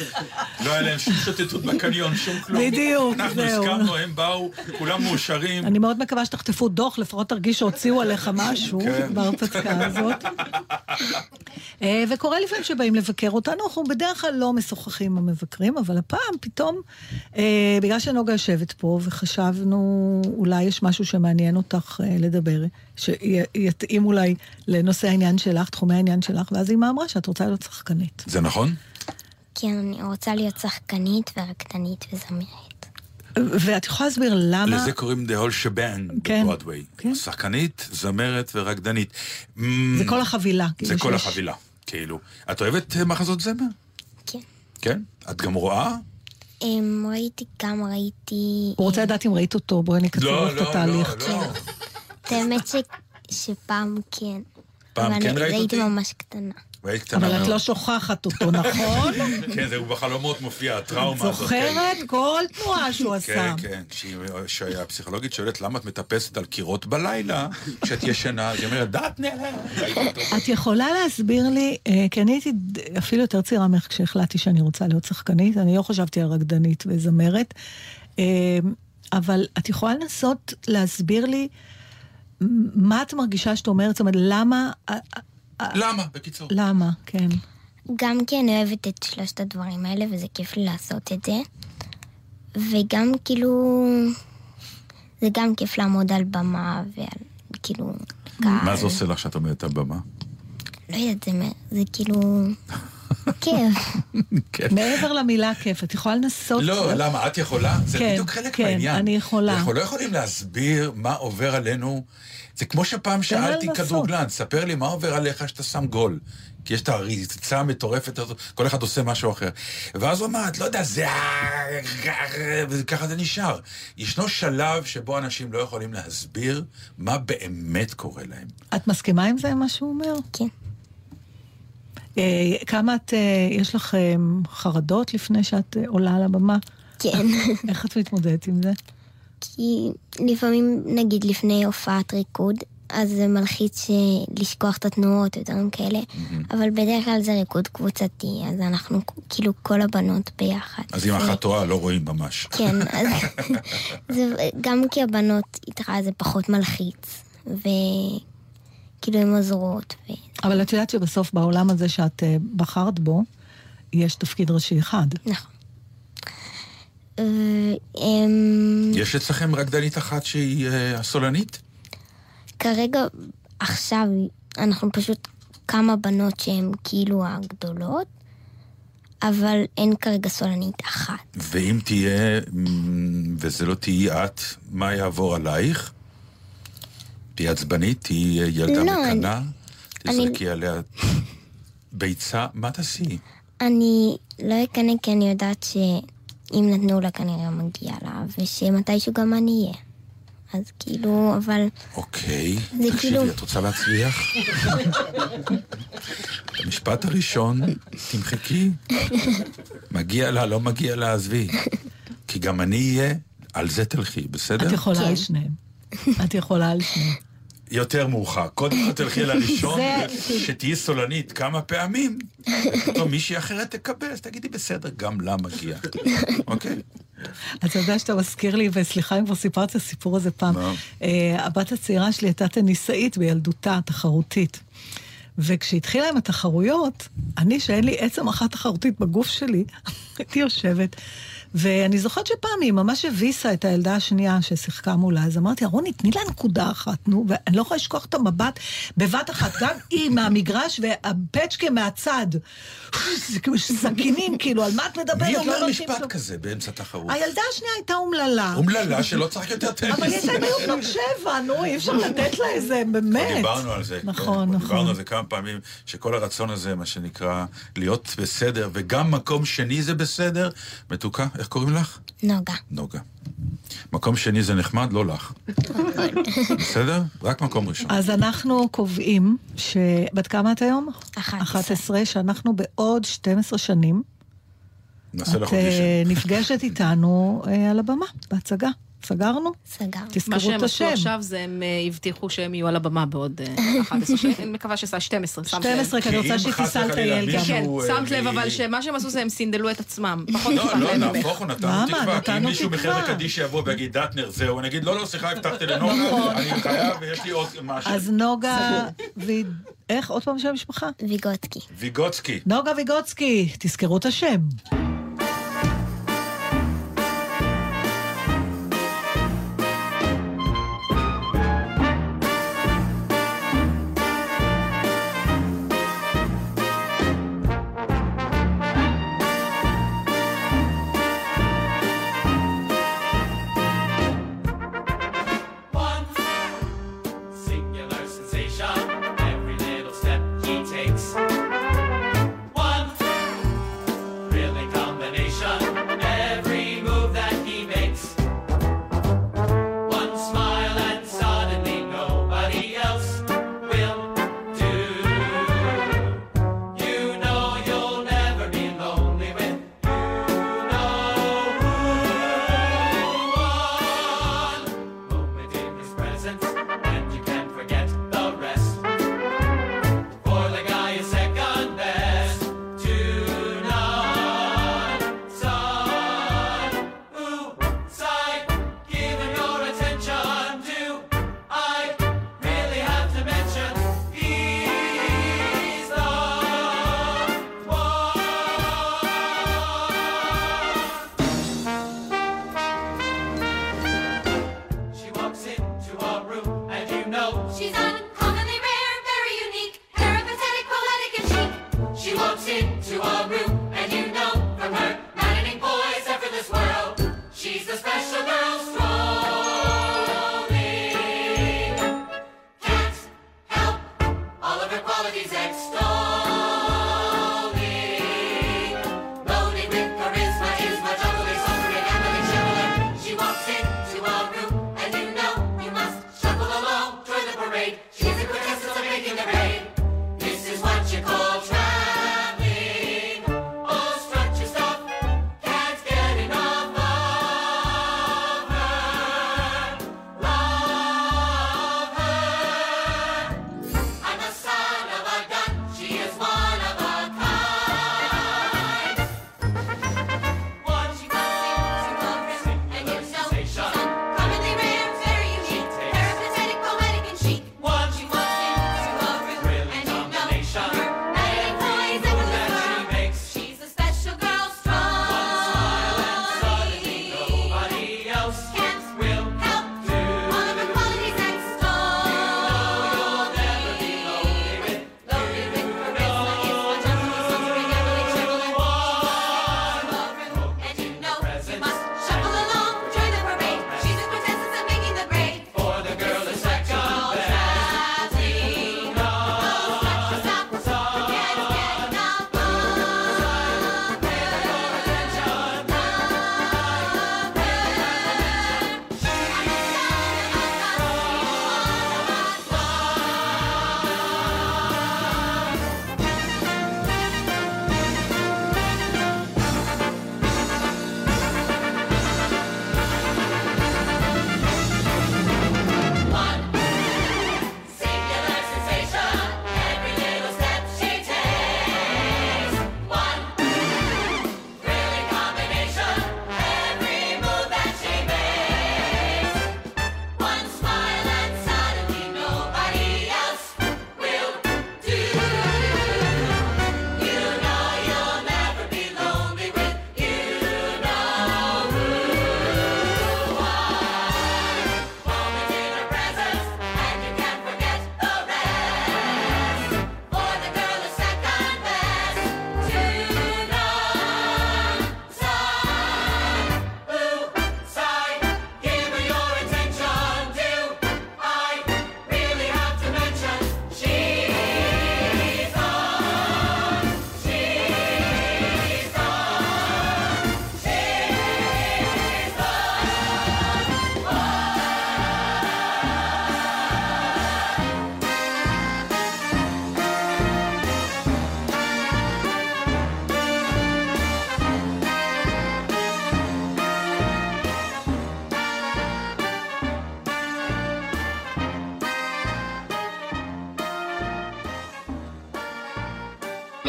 לא היה להם שום שוטטות בקניון, שום כלום. בדיוק, אנחנו זהו. הסכמנו, הם באו, כולם מאושרים. אני מאוד מקווה שתחטפו דוח, לפחות תרגיש שהוציאו עליך משהו כן. בהרפתקה הזאת. אה, וקורה לפעמים שבאים לבקר אותנו, אנחנו בדרך כלל לא משוחחים עם המבקרים, אבל הפעם פתאום, אה, בגלל שנוגה יושבת פה, וחשבנו, אולי יש משהו שמעניין אותך אה, לדבר, שיתאים אולי לנושא העניין שלך, תחומי העניין שלך, ואז אימא אמרה שאת רוצה להיות שחקנית. זה נכון? כן, אני רוצה להיות שחקנית ורקדנית וזמרת. ואת יכולה להסביר למה... לזה קוראים The Whole Shebang כן, בברודוויי. כן. שחקנית, זמרת ורקדנית. זה כל החבילה. זה כאילו כל שיש- החבילה, כאילו. את אוהבת אה, מחזות זמר? כן. כן? את גם רואה? אמ, ראיתי גם, ראיתי... הוא רוצה לדעת אם ראית אותו, בואי נקצר לא, לך את לא, התהליך. לא, לא. את האמת. שפעם כן. פעם כן אני- ראית הייתי אותי? ממש קטנה. והיית קטנה אבל את מאוד. לא שוכחת אותו, נכון? כן, זה בחלומות מופיע, הטראומה הזאת. כן. זוכרת כל תנועה שהוא עשה. כן, כן, שהיא- שהפסיכולוגית שואלת למה את מטפסת על קירות בלילה כשאת ישנה, אז היא אומרת, דעת נעלם. את יכולה להסביר לי, אה, כי אני הייתי אפילו יותר צעירה ממך כשהחלטתי שאני רוצה להיות שחקנית, אני לא חשבתי על רקדנית וזמרת, אה, אבל את יכולה לנסות להסביר לי מה את מרגישה שאת אומרת, זאת אומרת, למה... למה, בקיצור? למה, כן. גם כי אני אוהבת את שלושת הדברים האלה, וזה כיף לי לעשות את זה. וגם כאילו... זה גם כיף לעמוד על במה ועל כאילו... מה זה עושה לך שאת עומדת על במה? לא יודעת, זה כאילו... כיף. כן. מעבר למילה כיף, את יכולה לנסות... לא, למה? את יכולה? זה כן, בדיוק חלק כן, מהעניין. אני יכולה. אנחנו לא יכולים להסביר מה עובר עלינו. זה כמו שפעם שאלתי. כדורגלן, ספר לי מה עובר עליך שאתה שם גול. כי יש את הריצה המטורפת הזאת, כל אחד עושה משהו אחר. ואז הוא אמר, את לא יודע, זה... וככה זה נשאר. ישנו שלב שבו אנשים לא יכולים להסביר מה באמת קורה להם. את מסכימה עם זה, מה שהוא אומר? כן. אה, כמה את, אה, יש לך אה, חרדות לפני שאת עולה על הבמה? כן. איך את מתמודדת עם זה? כי לפעמים, נגיד לפני הופעת ריקוד, אז זה מלחיץ לשכוח את התנועות ודברים כאלה, אבל בדרך כלל זה ריקוד קבוצתי, אז אנחנו כאילו כל הבנות ביחד. אז אם ו- אחת טועה, לא רואים ממש. כן, אז זה, גם כי הבנות איתך זה פחות מלחיץ, וכאילו הן עוזרות. ו... אבל את יודעת שבסוף בעולם הזה שאת אה, בחרת בו, יש תפקיד ראשי אחד. נכון. והם... יש אצלכם רקדנית אחת שהיא אה, הסולנית? כרגע, עכשיו, אנחנו פשוט כמה בנות שהן כאילו הגדולות, אבל אין כרגע סולנית אחת. ואם תהיה, וזה לא תהיי את, מה יעבור עלייך? תהיי עצבנית? תהיי ילדה לא, מקנה? אני- תזרקי עליה... ביצה, מה תעשי? אני לא אקנא כי אני יודעת שאם נתנו לה כנראה מגיע לה, ושמתישהו גם אני אהיה. אז כאילו, אבל אוקיי, זה תקשיבי, כאילו- את רוצה להצליח? את המשפט הראשון, תמחקי. מגיע לה, לא מגיע לה, עזבי. כי גם אני אהיה, על זה תלכי, בסדר? את יכולה על שניהם. את יכולה על שניהם. יותר מאוחר. קודם כל תלכי לראשון, שתהיי סולנית כמה פעמים, ופתאום מישהי אחרת תקבל, אז תגידי, בסדר, גם לה מגיע. אוקיי? אתה יודע שאתה מזכיר לי, וסליחה אם כבר סיפרתי את הסיפור הזה פעם. אה, הבת הצעירה שלי הייתה טניסאית בילדותה, תחרותית. וכשהתחילה עם התחרויות, אני, שאין לי עצם אחת תחרותית בגוף שלי, הייתי יושבת, ואני זוכרת שפעם היא ממש הביסה את הילדה השנייה ששיחקה מולה, אז אמרתי, רוני, תני לה נקודה אחת, נו, ואני לא יכולה לשכוח את המבט בבת אחת, גם היא מהמגרש והפצ'קה מהצד. זה סכינים, כאילו, על מה את מדברת? מי לא אומר משפט. כזה באמצע תחרות? הילדה השנייה הייתה אומללה. אומללה שלא צריך יותר טניס. אבל יש להם היו בנות שבע, נו, אי אפשר לתת לה איזה, באמת. דיברנו על זה. נכון, כן, נכון. דיברנו על זה כמה פעמים, שכל הרצון הזה, מה שנקרא, להיות בסדר, וגם מקום שני זה בסדר. מתוקה, איך קוראים לך? נוגה. נוגה. מקום שני זה נחמד, לא לך. בסדר? רק מקום ראשון. אז אנחנו קובעים ש... בת כמה את היום? 11. 11, שאנחנו בעוד 12 שנים, נעשה לך את אה, אודישן. נפגשת איתנו אה, על הבמה, בהצגה. סגרנו? סגרנו. מה תזכרו שהם את עשו השם. עכשיו זה הם אה, הבטיחו שהם יהיו על הבמה בעוד אה, 11 שנים. אני מקווה שסע 12, שמת לב. 12, כי אני רוצה שהיא תיסע לטייל גם. כן, אה, שמת לב אבל שמה שהם עשו זה הם סינדלו את עצמם. פחות לא, לא. נהפוך הוא, נתנו? תקווה. אם מישהו. מחברה קדישא יבוא ויגיד, דטנר, זהו, אני אגיד, לא, לא, סליחה, הבטחתי לנוגה, אני חייב ויש לי עוד משהו. אז נוגה, ו... איך? עוד פעם שם המשפחה? ויגוצקי. ויגוצקי. נוגה ויגוצקי, תזכרו את השם.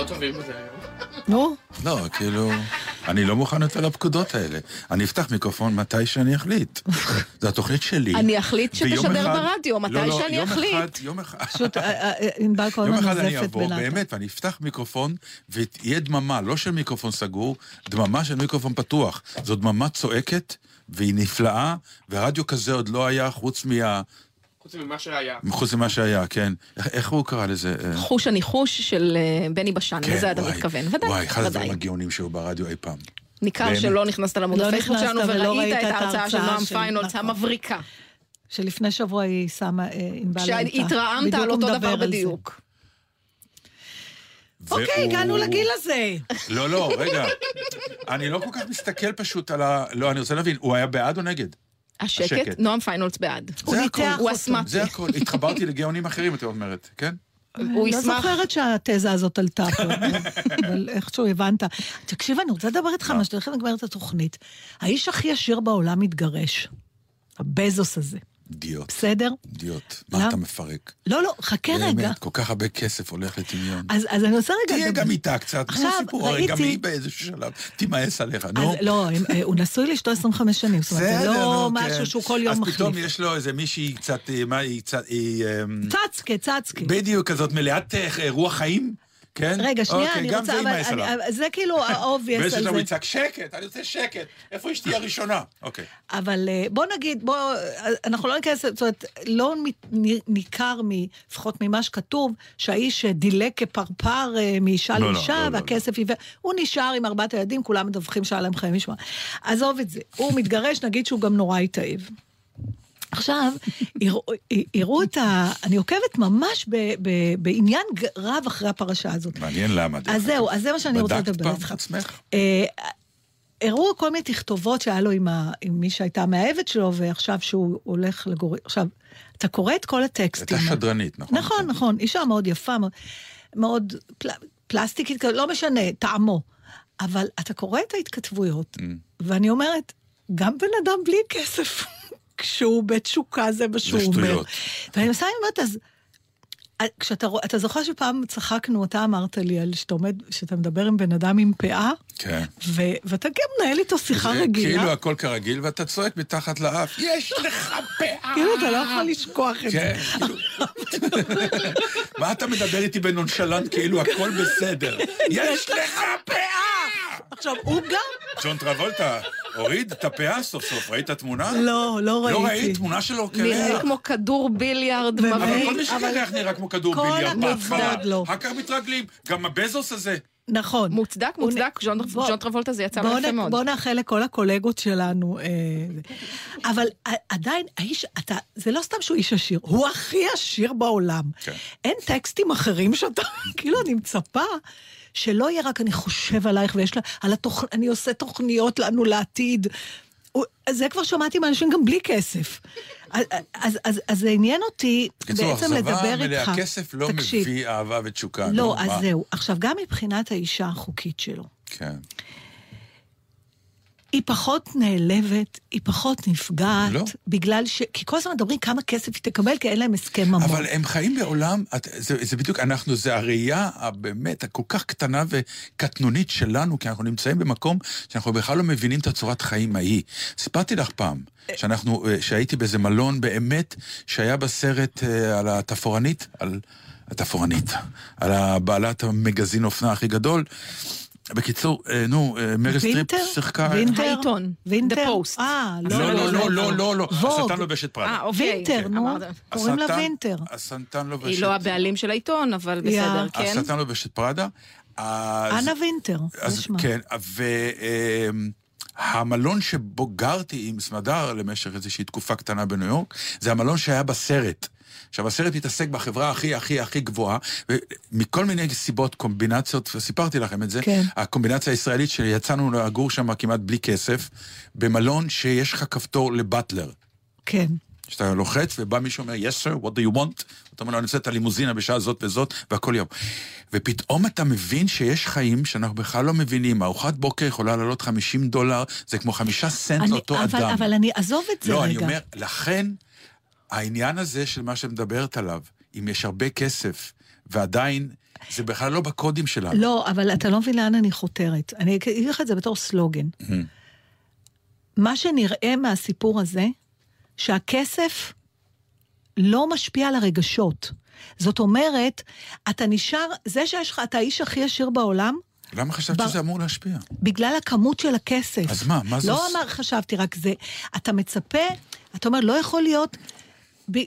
טובים בזה היום. נו, לא, כאילו, אני לא מוכן יותר לפקודות האלה. אני אפתח מיקרופון מתי שאני אחליט. זו התוכנית שלי. אני אחליט שתשדר ברדיו, מתי לא, לא, שאני יום אחליט. אחד, יום אחד. פשוט אה, אה, אה, ענבל כל יום הזמן אחד אני נוזפת אבוא. באמת, ואני אפתח מיקרופון, ותהיה דממה, לא של מיקרופון סגור, דממה של מיקרופון פתוח. זו דממה צועקת, והיא נפלאה, ורדיו כזה עוד לא היה חוץ מה... חוץ ממה שהיה. חוץ ממה שהיה, כן. איך- הוא קרא לזה? חוש הניחוש של אה, בני בשן, כן, לזה אתה מתכוון. ודאי, וואי, אחד הדברים ודאי. הגאונים שהיו ברדיו אי פעם. ניכר. שלא נכנסת לעמוד לא הפייסבוק נכנסת שלנו וראית ראית את ההרצאה של נועם של- פיינולץ נכון. המבריקה. שלפני שבוע היא שמה, אה, ענבל הייתה. שהתרעמת בדיוק על אותו דבר. בדיוק. אוקיי, והוא- הגענו לגיל הזה. לא, לא, רגע. אני לא כל כך מסתכל פשוט על ה... לא, אני רוצה להבין, הוא היה בעד או נגד? השקט, השקט. נועם פיינולץ בעד. הוא זה ניתח. אותו. הוא אסמאטי. זה הכל. התחברתי לגאונים אחרים, את אומרת, כן? הוא לא ישמח. זוכרת שהתזה הזאת עלתה פה, אבל איכשהו הבנת. תקשיב, אני רוצה לדבר איתך מה שתכף נגמר את התוכנית. האיש הכי עשיר בעולם מתגרש. הבזוס הזה. אידיוט. בסדר? למה? מה אתה מפרק? לא, לא, חכה רגע. באמת, כל כך הרבה כסף הולך לטמיון. אז, אז אני רוצה רגע... תהיה לדבר. גם איתה קצת, עכשיו, סיפור, הרי גם ראיתי- היא באיזשהו שלב תימאס עליך, נו. אז לא, אה, הוא נשוי לאשתו 25 שנים, זאת אומרת, זה לא נו, משהו כן. שהוא כל יום אז פתאום מחליף. יש לו איזה מישהי קצת, אה, מה היא קצת. אמ, צצקה, צצקה. בדיוק כזאת מלאת אה, רוח חיים, כן? רגע, שנייה, אוקיי, אני גם רוצה, זה אבל יימאס אני- עליו. זה כאילו באיזשהו על שלב הוא זה. יצעק, שקט, אני רוצה שקט, איפה אשתי הראשונה? אוקיי. אבל אה, בוא נגיד, בוא, אנחנו לא ניכנס, זאת אומרת, לא ניכר, לפחות ממה שכתוב, שהאיש דילג כפרפר אה, מאישה לא, לא, לאישה, לא, לא, והכסף עיוור. הוא נשאר עם ארבעת הילדים, כולם מדווחים שהיה להם חיים משמע. עזוב את זה. הוא מתגרש, נגיד שהוא גם נורא התאהב. עכשיו, הראו את ה... אני עוקבת ממש ב- ב- בעניין רב אחרי הפרשה הזאת. מעניין למה. אז זהו, אז זה מה שאני רוצה בדקת לדבר פעם איתך. את עצמך? אה, הראו כל מיני תכתובות שהיה לו עם, ה, עם מי שהייתה המאהבת שלו, ועכשיו שהוא הולך לגור... עכשיו, אתה קורא את כל הטקסטים. הייתה שדרנית, נכון? נכון, נכון, אישה מאוד יפה, מאוד, מאוד פל, פלסטיקית, כזאת, לא משנה, טעמו. אבל אתה קורא את ההתכתבויות, Mm. ואני אומרת, גם בן אדם בלי כסף, כשהוא בתשוקה זה מה שהוא אומר. שטויות. ואני מסיים ואומרת, אז... אה, כשאתה רואה, אתה זוכר שפעם צחקנו, אתה אמרת לי על שאתה עומד, שאתה מדבר עם בן אדם עם פאה, כן. ו, ואתה גם מנהל איתו שיחה זה רגילה. כאילו הכל כרגיל, ואתה צועק מתחת לאף, יש לך פאה! כאילו אתה לא יכול לשכוח את זה. כן, כאילו... מה אתה מדבר איתי בנונשלנט כאילו הכל בסדר? יש לך פאה! עכשיו, הוא גם... ג'ון טרבולטה הוריד את הפאה סוף סוף, ראית תמונה? לא, לא ראיתי. לא ראית תמונה שלו נראה קרח? כמו כדור ביליארד באמת? אבל מבריק. כל מי שקרח נראה כמו כדור כל ביליארד הכבוד בהתחלה. לו. אחר כך מתרגלים. גם הבזוס הזה. נכון. מוצדק, מוצדק, ג'ון טרבולטה זה יצא יפה מאוד. בוא נאחל לכל הקולגות שלנו. אה. אבל עדיין, האיש, אתה, זה לא סתם שהוא איש עשיר, הוא הכי עשיר בעולם. כן. אין טקסטים אחרים שאתה, כאילו, אני מצפה שלא יהיה רק אני חושב עלייך ויש לה, על התוכ... אני עושה תוכניות לנו לעתיד. זה כבר שמעתי מאנשים גם בלי כסף. אז, אז, אז, אז זה עניין אותי בקיצור, בעצם לדבר אכזבה איתך. מלאה, כסף לא תקשיב, מביא אהבה ותשוקה. לא, אז מה? זהו. עכשיו, גם מבחינת האישה החוקית שלו, כן. היא פחות נעלבת, היא פחות נפגעת, לא. בגלל ש... כי כל הזמן מדברים כמה כסף היא תקבל, כי אין להם הסכם ממון. אבל הם חיים בעולם, את- זה, זה בדיוק, אנחנו, זה הראייה הבאמת הכל כך קטנה וקטנונית שלנו, כי אנחנו נמצאים במקום שאנחנו בכלל לא מבינים את הצורת חיים ההיא. סיפרתי לך פעם, שאנחנו, אה, שהייתי באיזה מלון באמת, שהיה בסרט אה, על התפאורנית, על התפאורנית, על בעלת המגזין אופנה הכי גדול. בקיצור, אה, נו, אה, מריל סטריפ? שיחקה... וינטר? העיתון, וינטר? The Post. אה, לא, לא, לא, לא, לא, לא, Vogue. השטן לובש את פראדה. אה, אוקיי. וינטר, כן, נו. קוראים לה השטן- וינטר. השטן לובש היא. לא הבעלים של העיתון, אבל בסדר, כן. השטן לובש את פראדה. אז- אנה וינטר, זה שמה. כן, והמלון שבו גרתי עם סמדר למשך איזושהי תקופה קטנה בניו יורק, זה המלון שהיה בסרט. עכשיו, הסרט מתעסק בחברה הכי הכי הכי גבוהה, ומכל מיני סיבות, קומבינציות, וסיפרתי לכם את זה, כן. הקומבינציה הישראלית שיצאנו לגור שם כמעט בלי כסף, במלון שיש לך כפתור לבטלר. כן. שאתה לוחץ ובא מישהו אומר, yes sir, what do you want? אתה אומר לו, אני רוצה את הלימוזינה בשעה זאת וזאת, והכל יום. ופתאום אתה מבין שיש חיים שאנחנו בכלל לא מבינים. ארוחת בוקר יכולה לעלות 50 דולר, זה כמו חמישה סנט אני- לאותו אבל- אדם. אבל אני, עזוב את זה לא, רגע. אני אומר, לכן, העניין הזה של מה שאת מדברת עליו, אם יש הרבה כסף, ועדיין זה בכלל לא בקודים שלנו. לא, אבל אתה לא מבין לאן אני חותרת. אני אגיד לך את זה בתור סלוגן. מה שנראה מהסיפור הזה, שהכסף לא משפיע על הרגשות. זאת אומרת, אתה נשאר, זה שיש לך, אתה האיש הכי עשיר בעולם, למה חשבת ב- שזה אמור להשפיע? בגלל הכמות של הכסף. אז מה, מה זה לא אמר חשבתי רק זה. אתה מצפה, אתה אומר, לא יכול להיות,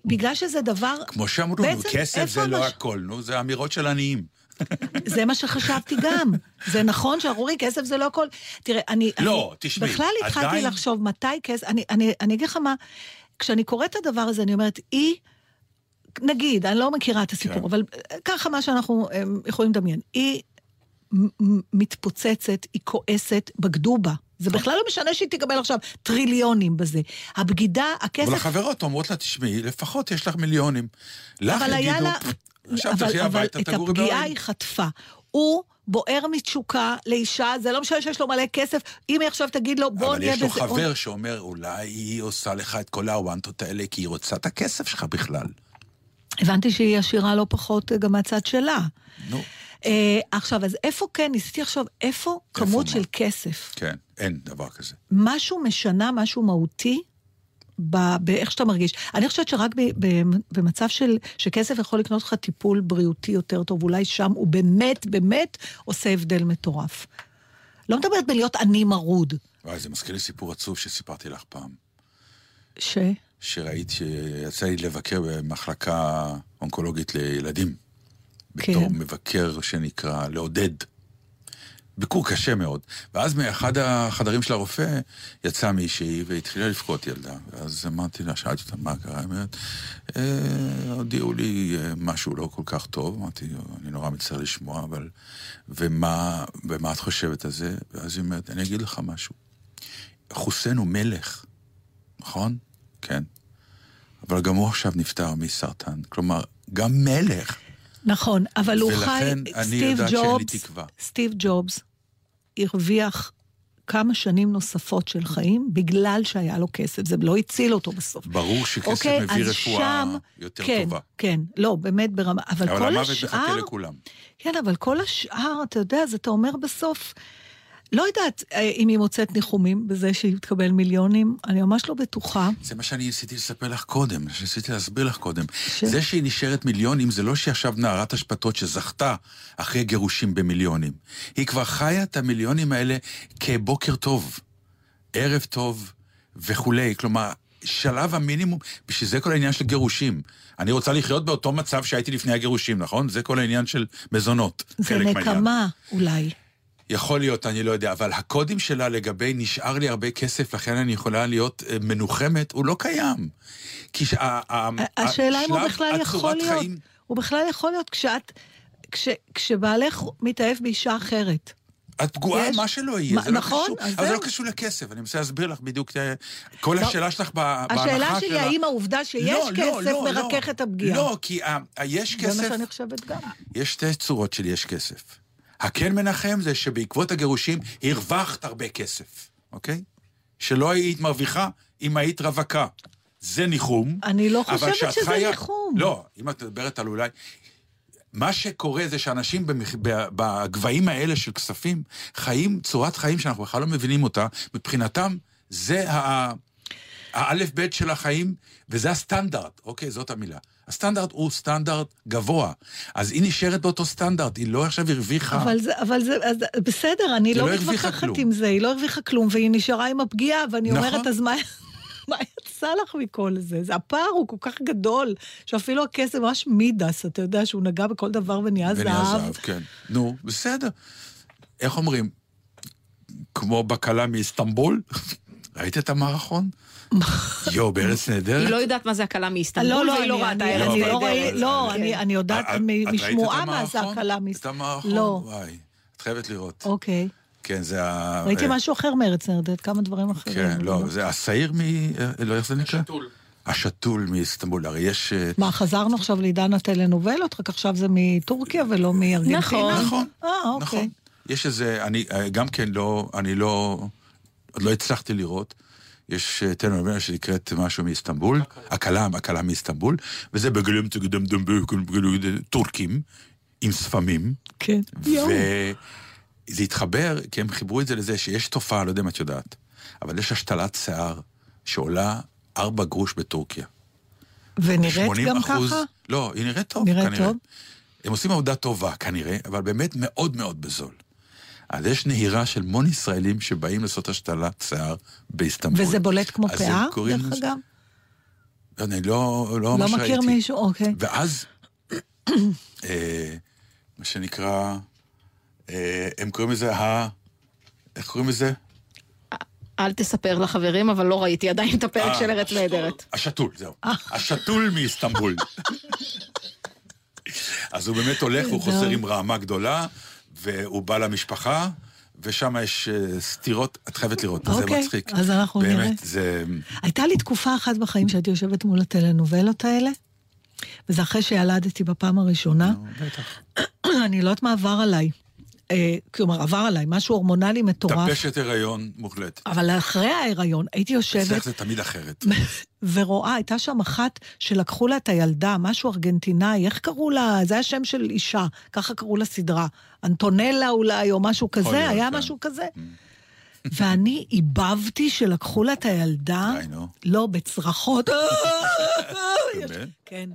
בגלל שזה דבר... כמו שאמרו בעצם, כסף זה לא המש- הכל, נו, זה אמירות של עניים. זה מה שחשבתי גם. זה נכון שאנחנו אומרים, כסף זה לא הכל. תראה, אני... לא, אני תשמעי, בכלל התחלתי עדיין- לחשוב מתי כסף... אני, אני, אני אגיד לך מה, כשאני קוראת את הדבר הזה, אני אומרת, היא... נגיד, אני לא מכירה את הסיפור, כן. אבל ככה מה שאנחנו אמ, יכולים לדמיין. היא מתפוצצת, היא כועסת, בגדו בה. זה בכלל לא משנה שהיא תקבל עכשיו טריליונים בזה. הבגידה, הכסף... אבל החברות אומרות לה, תשמעי, לפחות יש לך מיליונים. לך אבל יגידו, לה... עכשיו אבל, תלכי אבל הביתה, את תגורי הפגיעה. היא חטפה. הוא בוער מתשוקה לאישה, זה לא משנה שיש לו מלא כסף, אם היא עכשיו תגיד לו, בוא אבל נהיה יש לו בזה... חבר שאומר, אולי היא עושה לך את כל הוואנטות האלה, כי היא רוצה את הכסף שלך בכלל. הבנתי שהיא עשירה לא פחות אה, גם מהצד שלה. נו, עכשיו, אז איפה כן, ניסיתי לחשוב, איפה כמות מה? של כסף? כן, אין דבר כזה. משהו משנה, משהו מהותי באיך שאתה מרגיש. אני חושבת שרק ב- ב- במצב של, שכסף יכול לקנות לך טיפול בריאותי יותר טוב, אולי שם הוא באמת, באמת עושה הבדל מטורף. לא מדברת בלהיות עני מרוד, וואי, זה מזכיר לי סיפור עצוב שסיפרתי לך פעם. ש... שראית שיצא לי לבקר במחלקה אונקולוגית לילדים. כן. בתור מבקר שנקרא לעודד. ביקור קשה מאוד. ואז מאחד החדרים של הרופא יצאה מישהי והתחילה לבכות ילדה. ואז אמרתי לה, שאלתי אותה מה קרה, היא אומרת, "אה, הודיעו לי אה, משהו לא כל כך טוב. אמרתי, אני נורא מצטער לשמוע, אבל... ומה, ומה את חושבת על זה? ואז היא אומרת, אני אגיד לך משהו. חוסיין הוא מלך, נכון? כן. אבל גם הוא עכשיו נפטר מסרטן. כלומר, גם מלך. נכון, אבל הוא חי, סטיב ג'ובס. סטיב ג'ובס הרוויח כמה שנים נוספות של חיים בגלל שהיה לו כסף, זה לא הציל אותו בסוף. ברור שכסף אוקיי, מביא רפואה שם, יותר כן, טובה. כן, לא, באמת ברמה, אבל, אבל כל המוות השאר... מחכה לכולם. כן, אבל כל השאר, אתה יודע, אז אתה אומר בסוף, לא יודעת אה, אם היא מוצאת ניחומים בזה שהיא תקבל מיליונים, אני ממש לא בטוחה. זה מה שאני ניסיתי לספר לך קודם, שניסיתי להסביר לך קודם. ש- זה שהיא נשארת מיליונים, זה לא שהיא עכשיו נערת אשפתות שזכתה אחרי גירושים במיליונים. היא כבר חיה את המיליונים האלה כבוקר טוב, ערב טוב וכולי. כלומר, שלב המינימום, בשביל זה כל העניין של גירושים. אני רוצה לחיות באותו מצב שהייתי לפני הגירושים, נכון? זה כל העניין של מזונות. זה. נקמה, אולי. יכול להיות, אני לא יודע, אבל הקודים שלה לגבי נשאר לי הרבה כסף, לכן אני יכולה להיות אה, מנוחמת, הוא לא קיים. כי השאלה אם הוא בכלל יכול להיות, חיים- הוא בכלל יכול להיות כשאת, כש, כשבעלך מתאהב באישה אחרת. את פגועה, יש- מה שלא יהיה, מה- זה לא נכון, קשור. אז אבל זה לא. קשור לכסף, אני מנסה להסביר לך בדיוק, אה, כל לא. השאלה שלך בהנחה השאלה שלי, שלה- האם העובדה שיש לא, לא, כסף לא, לא. מרכך את הפגיעה? לא, כי ה- ה- יש זה מה כסף, שאני חושבת גם. יש שתי צורות של יש כסף. הכן מנחם זה שבעקבות הגירושים הרווחת הרבה כסף, אוקיי? שלא היית מרוויחה אם היית רווקה. זה ניחום. אני לא חושבת שזה חיה- ניחום. לא, אם את מדברת על אולי... מה שקורה זה שאנשים במח... בגבהים האלה של כספים חיים צורת חיים שאנחנו בכלל לא מבינים אותה. מבחינתם זה ה- האלף בית של החיים, וזה הסטנדרט, אוקיי? זאת המילה. הסטנדרט הוא סטנדרט גבוה. אז היא נשארת באותו סטנדרט, היא לא עכשיו הרוויחה. אבל זה, אבל זה, אז, בסדר, אני לא לא מתווכחת. עם זה, היא לא הרוויחה כלום, והיא נשארה עם הפגיעה, ואני נכון. אומרת, אז מה... מה יצא לך מכל זה? זה הפער הוא כל כך גדול, שאפילו הכסף ממש מידס, אתה יודע שהוא נגע בכל דבר ונהיה זהב. ונהיה זהב, כן. נו, בסדר. איך אומרים? כמו בקלה מאיסטנבול? ראית את המערכון? יואו, בארץ נהדרת? היא לא יודעת מה זה הקלה מאיסטנבול, לא, לא, והיא לא אני- ראתה אני- ארץ לא נהדרת. לא, כן. אני- יודעת את- מ- את ראית את משמועה מה זה המערכון? הקלה מאיסט- את המערכון? לא. וואי, את חייבת לראות. אוקיי. כן, זה ה... ראיתי אה, משהו אחר מארץ נהדרת, כמה דברים אחרים. כן, לא, זה השעיר מ... אה, לא, איך זה נקרא? שתול. השתול מאיסטנבול. הרי יש... אה, מה, חזרנו עכשיו לעידן הטלנובלות, רק עכשיו זה מטורקיה ולא מארגנטינה? נכון. נכון, אה, אוקיי. נכון. יש איזה, אני גם כן לא, אני לא, עוד לא הצלחתי לראות. יש אה, טלנובלה שנקראת משהו מאיסטנבול, הקלה, הקלה מאיסטנבול, וזה בגלום תגדם דם טורקים, עם ספמים, כן. יואו. וזה התחבר, כי הם חיברו את זה לזה שיש תופעה, לא יודע אם את יודעת, אבל יש השתלת שיער שעולה ארבע גרוש בטורקיה. ונראית 80 גם אחוז- ככה? לא, היא נראית טוב, נראית כנראה. טוב? הם עושים עבודה טובה, כנראה, אבל באמת מאוד מאוד בזול. אז יש נהירה של המון ישראלים שבאים לעשות השתלת שיער באיסטנבול. וזה בולט כמו אז הם פאה, קוראים דרך אגב? אני לא, לא לא ממש מכיר ראיתי. מישהו, אוקיי. ואז, אה, מה שנקרא, אה, הם קוראים לזה ה... איך קוראים לזה? אל תספר לחברים, אבל לא ראיתי עדיין את הפרק אה, של ארץ נהדרת. השתול, זהו. השתול מאיסטנבול. אז הוא באמת הולך, הוא חוזר עם רעמה גדולה, והוא בא למשפחה, ושם יש אה, סתירות, את חייבת לראות, זה אוקיי, מצחיק. אז אנחנו נראה. באמת, זה... הייתה לי תקופה אחת בחיים שהייתי יושבת מול הטלנובלות האלה, וזה אחרי שילדתי בפעם הראשונה. אני לא יודעת מה עבר עליי. אה, כלומר, עבר עליי, משהו הורמונלי מטורף. טפשת הריון מוחלט. אבל אחרי ההיריון הייתי יושבת אצלך זה תמיד אחרת. ורואה, הייתה שם אחת שלקחו לה את הילדה, משהו ארגנטינאי, איך קראו לה? זה היה שם של אישה, ככה קראו לה סדרה. אנטונלה אולי, או משהו כזה, להיות, היה כן. משהו כזה. ואני איבבתי שלקחו לה את הילדה. לא, בצרחות. כן.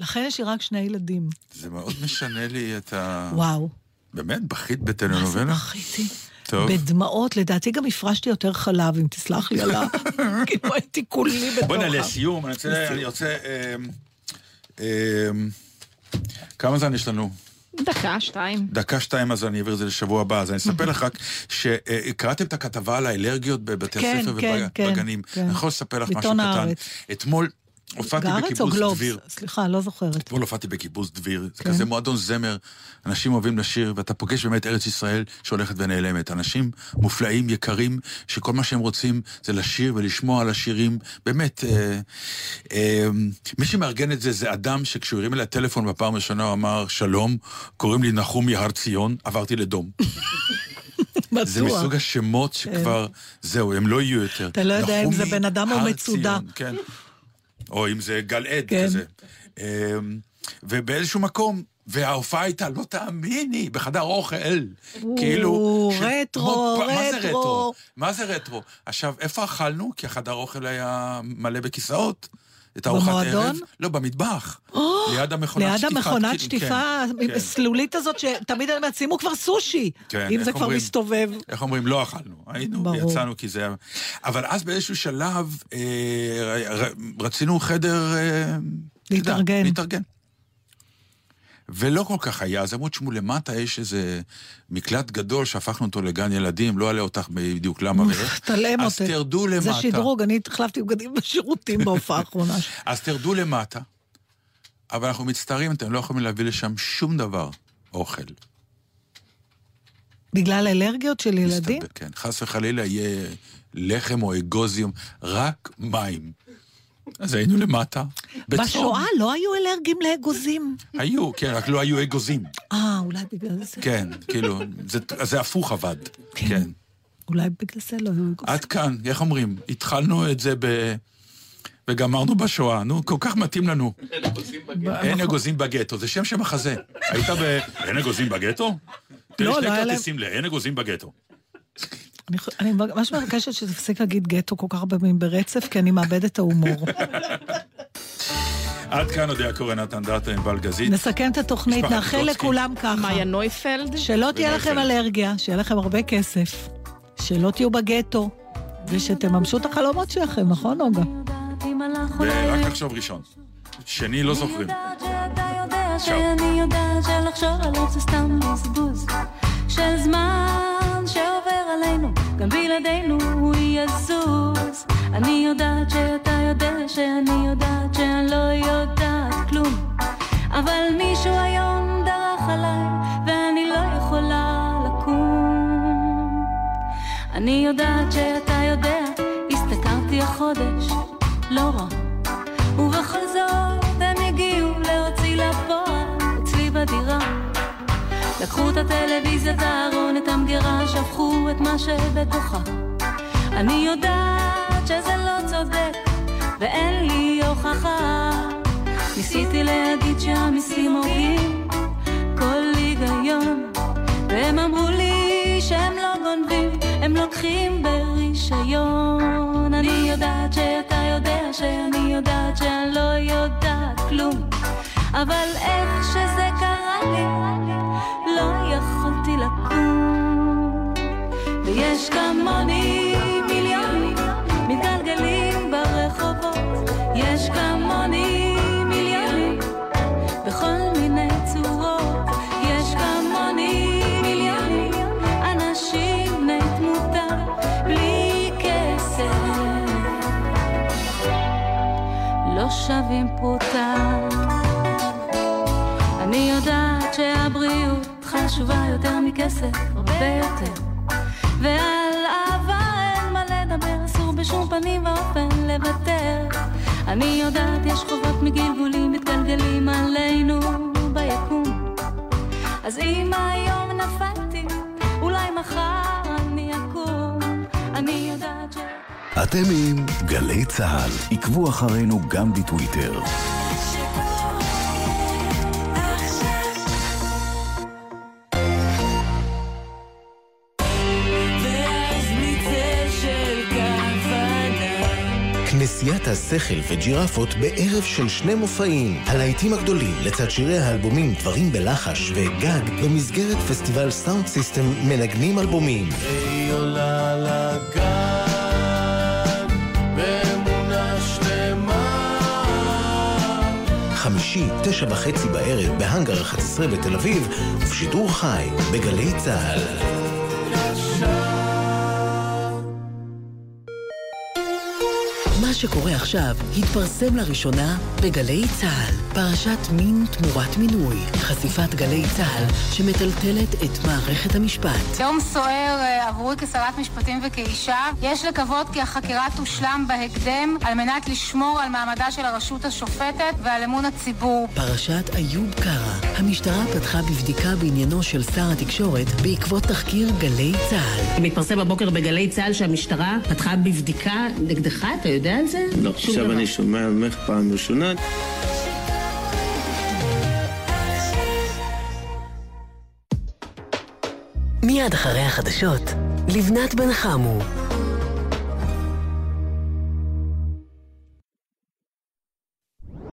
לכן יש לי רק שני ילדים. זה מאוד משנה לי את ה... וואו. באמת? בכית מה זה בטלנובלה? בכיתי? טוב. בדמעות, לדעתי גם הפרשתי יותר חלב, אם תסלח לי על ה... כאילו הייתי כולי בתוך בוא'נה. לסיום, אני רוצה... אמ, אמ, כמה זמן יש לנו? דקה, שתיים. דקה שתיים, אז אני אעביר את זה לשבוע הבא. אז אני אספר לך רק שקראתם את הכתבה על האלרגיות בבתי כן, הספר כן, ובגנים. כן. אני יכול לספר לך משהו קטן. הארץ. אתמול הופעתי בקיבוץ גלובס? דביר. סליחה, לא זוכרת. אתמול הופעתי בקיבוץ דביר, זה כן. כזה מועדון זמר, אנשים אוהבים לשיר, ואתה פוגש באמת ארץ ישראל שהולכת ונעלמת. אנשים מופלאים, יקרים, שכל מה שהם רוצים זה לשיר ולשמוע על השירים. באמת, אה, אה, מי שמארגן את זה זה אדם שכשהוא הרים אליי טלפון בפעם הראשונה הוא אמר, שלום, קוראים לי נחום יהר ציון, עברתי לדום. זה בטוח. מסוג השמות שכבר, זהו, הם לא יהיו יותר. אתה לא יודע אם זה בן אדם או מצודה. כן. או אם זה גל עד כן. כזה. אמ, ובאיזשהו מקום, וההופעה הייתה, לא תאמיני, בחדר אוכל. כאילו... ש- רטרו, מה זה רטרו. רטרו? מה זה רטרו? עכשיו, איפה אכלנו? כי החדר אוכל היה מלא בכיסאות. את ארוחת במועדון? ערב. לא, במטבח. ליד המכונת ליד שטיפה. המכונת כאילו, שטיפה כן, כן. הסלולית הזאת, שתמיד אני אומרת, שימו כבר סושי, כן, אם זה כבר? מסתובב. איך אומרים? לא אכלנו. היינו. יצאנו כי זה היה... אבל אז באיזשהו שלב אה, רצינו חדר... אה, להתארגן. להתארגן. ולא כל כך היה, אז אמרו, תשמעו, למטה יש איזה מקלט גדול שהפכנו אותו לגן ילדים, לא אעלה אותך בדיוק למה ואיך. תלם אז אותי. תרדו למטה. זה שדרוג, אני החלפתי בגדים בשירותים בהופעה האחרונה. אז תרדו למטה, אבל אנחנו מצטערים, אתם לא יכולים להביא לשם שום דבר, אוכל. בגלל אלרגיות של ילדים? מסתבר, כן, חס וחלילה יהיה לחם או אגוזיום, רק מים. אז היינו למטה. בצום. בשואה לא היו אלרגיים לאגוזים. היו, כן, רק לא היו אגוזים. אה, אולי בגלל זה. כן, כאילו, זה, זה הפוך עבד. כן. אולי בגלל זה לא היו אגוזים. עד כאן, איך אומרים? התחלנו את זה ב... וגמרנו בשואה. נו, כל כך מתאים לנו. אין אגוזים בגטו, זה שם של מחזה. היית ב... אין אגוזים בגטו? לא, שני לא היה להם- כרטיסים ל... אין אגוזים בגטו. אני ממש מבקשת שתפסיק להגיד גטו כל כך הרבה פעמים ברצף, כי אני מאבדת את ההומור. עד כאן עוד יעקב נתן דאטה עם בלגזית. נסכם את התוכנית, נאחל. לכולם ככה. מאיה נויפלד. שלא תהיה לכם. אלרגיה, שיהיה לכם הרבה כסף, שלא תהיו בגטו, ושתממשו את החלומות שלכם, נכון, נוגה? ורק לחשוב ראשון. שני לא זוכרים. שאני יודעת שלחשוב עליו זה סתם בזבוז של זמן שעובר עלינו, גם בלעדינו הוא יזוז. אני יודעת שאתה יודע שאני יודעת שאני לא יודעת כלום, אבל מישהו היום דרך עליי ואני לא יכולה לקום. אני יודעת שאתה יודע, הסתכרתי החודש, לא רע. ובכל זאת לקחו את הטלוויזיה, את הארון, את המגירה, שפכו את מה שבתוכה. אני יודעת שזה לא צודק, ואין לי הוכחה. ניסיתי להגיד שהמיסים הורגים כל היגיון והם אמרו לי שהם לא גונבים, הם לוקחים ברישיון אני יודעת שאתה יודע שאני יודעת שאני לא יודעת כלום אבל איך שזה קרה לי, לא יכולתי לקום. ויש כמוני מיליונים מתגלגלים ברחובות. יש כמוני מיליונים בכל מיני צורות. יש כמוני מיליונים אנשים בני תמותה בלי כסף. לא שווים פרוטה חשובה יותר מכסף, הרבה יותר. ועל אהבה אין מה לדבר, אסור בשום פנים ואופן לוותר. אני יודעת יש חובות מגלגולים מתגלגלים עלינו ביקום. אז אם היום נפלתי, אולי מחר אני אקום. אני יודעת ש... אתם עם גלי צה"ל, עקבו אחרינו גם בטוויטר. כנסיית השכל וג'ירפות בערב של שני מופעים. הלהיטים הגדולים לצד שירי האלבומים דברים בלחש וגג במסגרת פסטיבל סאונד סיסטם מנגנים אלבומים. היא עולה לגן באמונה שלמה חמישי, תשע וחצי בערב בהאנגר 11 בתל אביב ובשידור חי בגלי צה"ל. מה שקורה עכשיו התפרסם לראשונה בגלי צה"ל. פרשת מין תמורת מינוי. חשיפת גלי צה"ל שמטלטלת את מערכת המשפט. יום סוער אה, עבורי כשרת משפטים וכאישה. יש לקוות כי החקירה תושלם בהקדם על מנת לשמור על מעמדה של הרשות השופטת ועל אמון הציבור. פרשת איוב קרא. המשטרה פתחה בבדיקה בעניינו של שר התקשורת בעקבות תחקיר גלי צה"ל. מתפרסם הבוקר בגלי צה"ל שהמשטרה פתחה בבדיקה נגדך, אתה יודע על זה? לא, עכשיו דבר. אני שומע ממך פעם ראשונה. מיד אחרי החדשות, לבנת בן חמו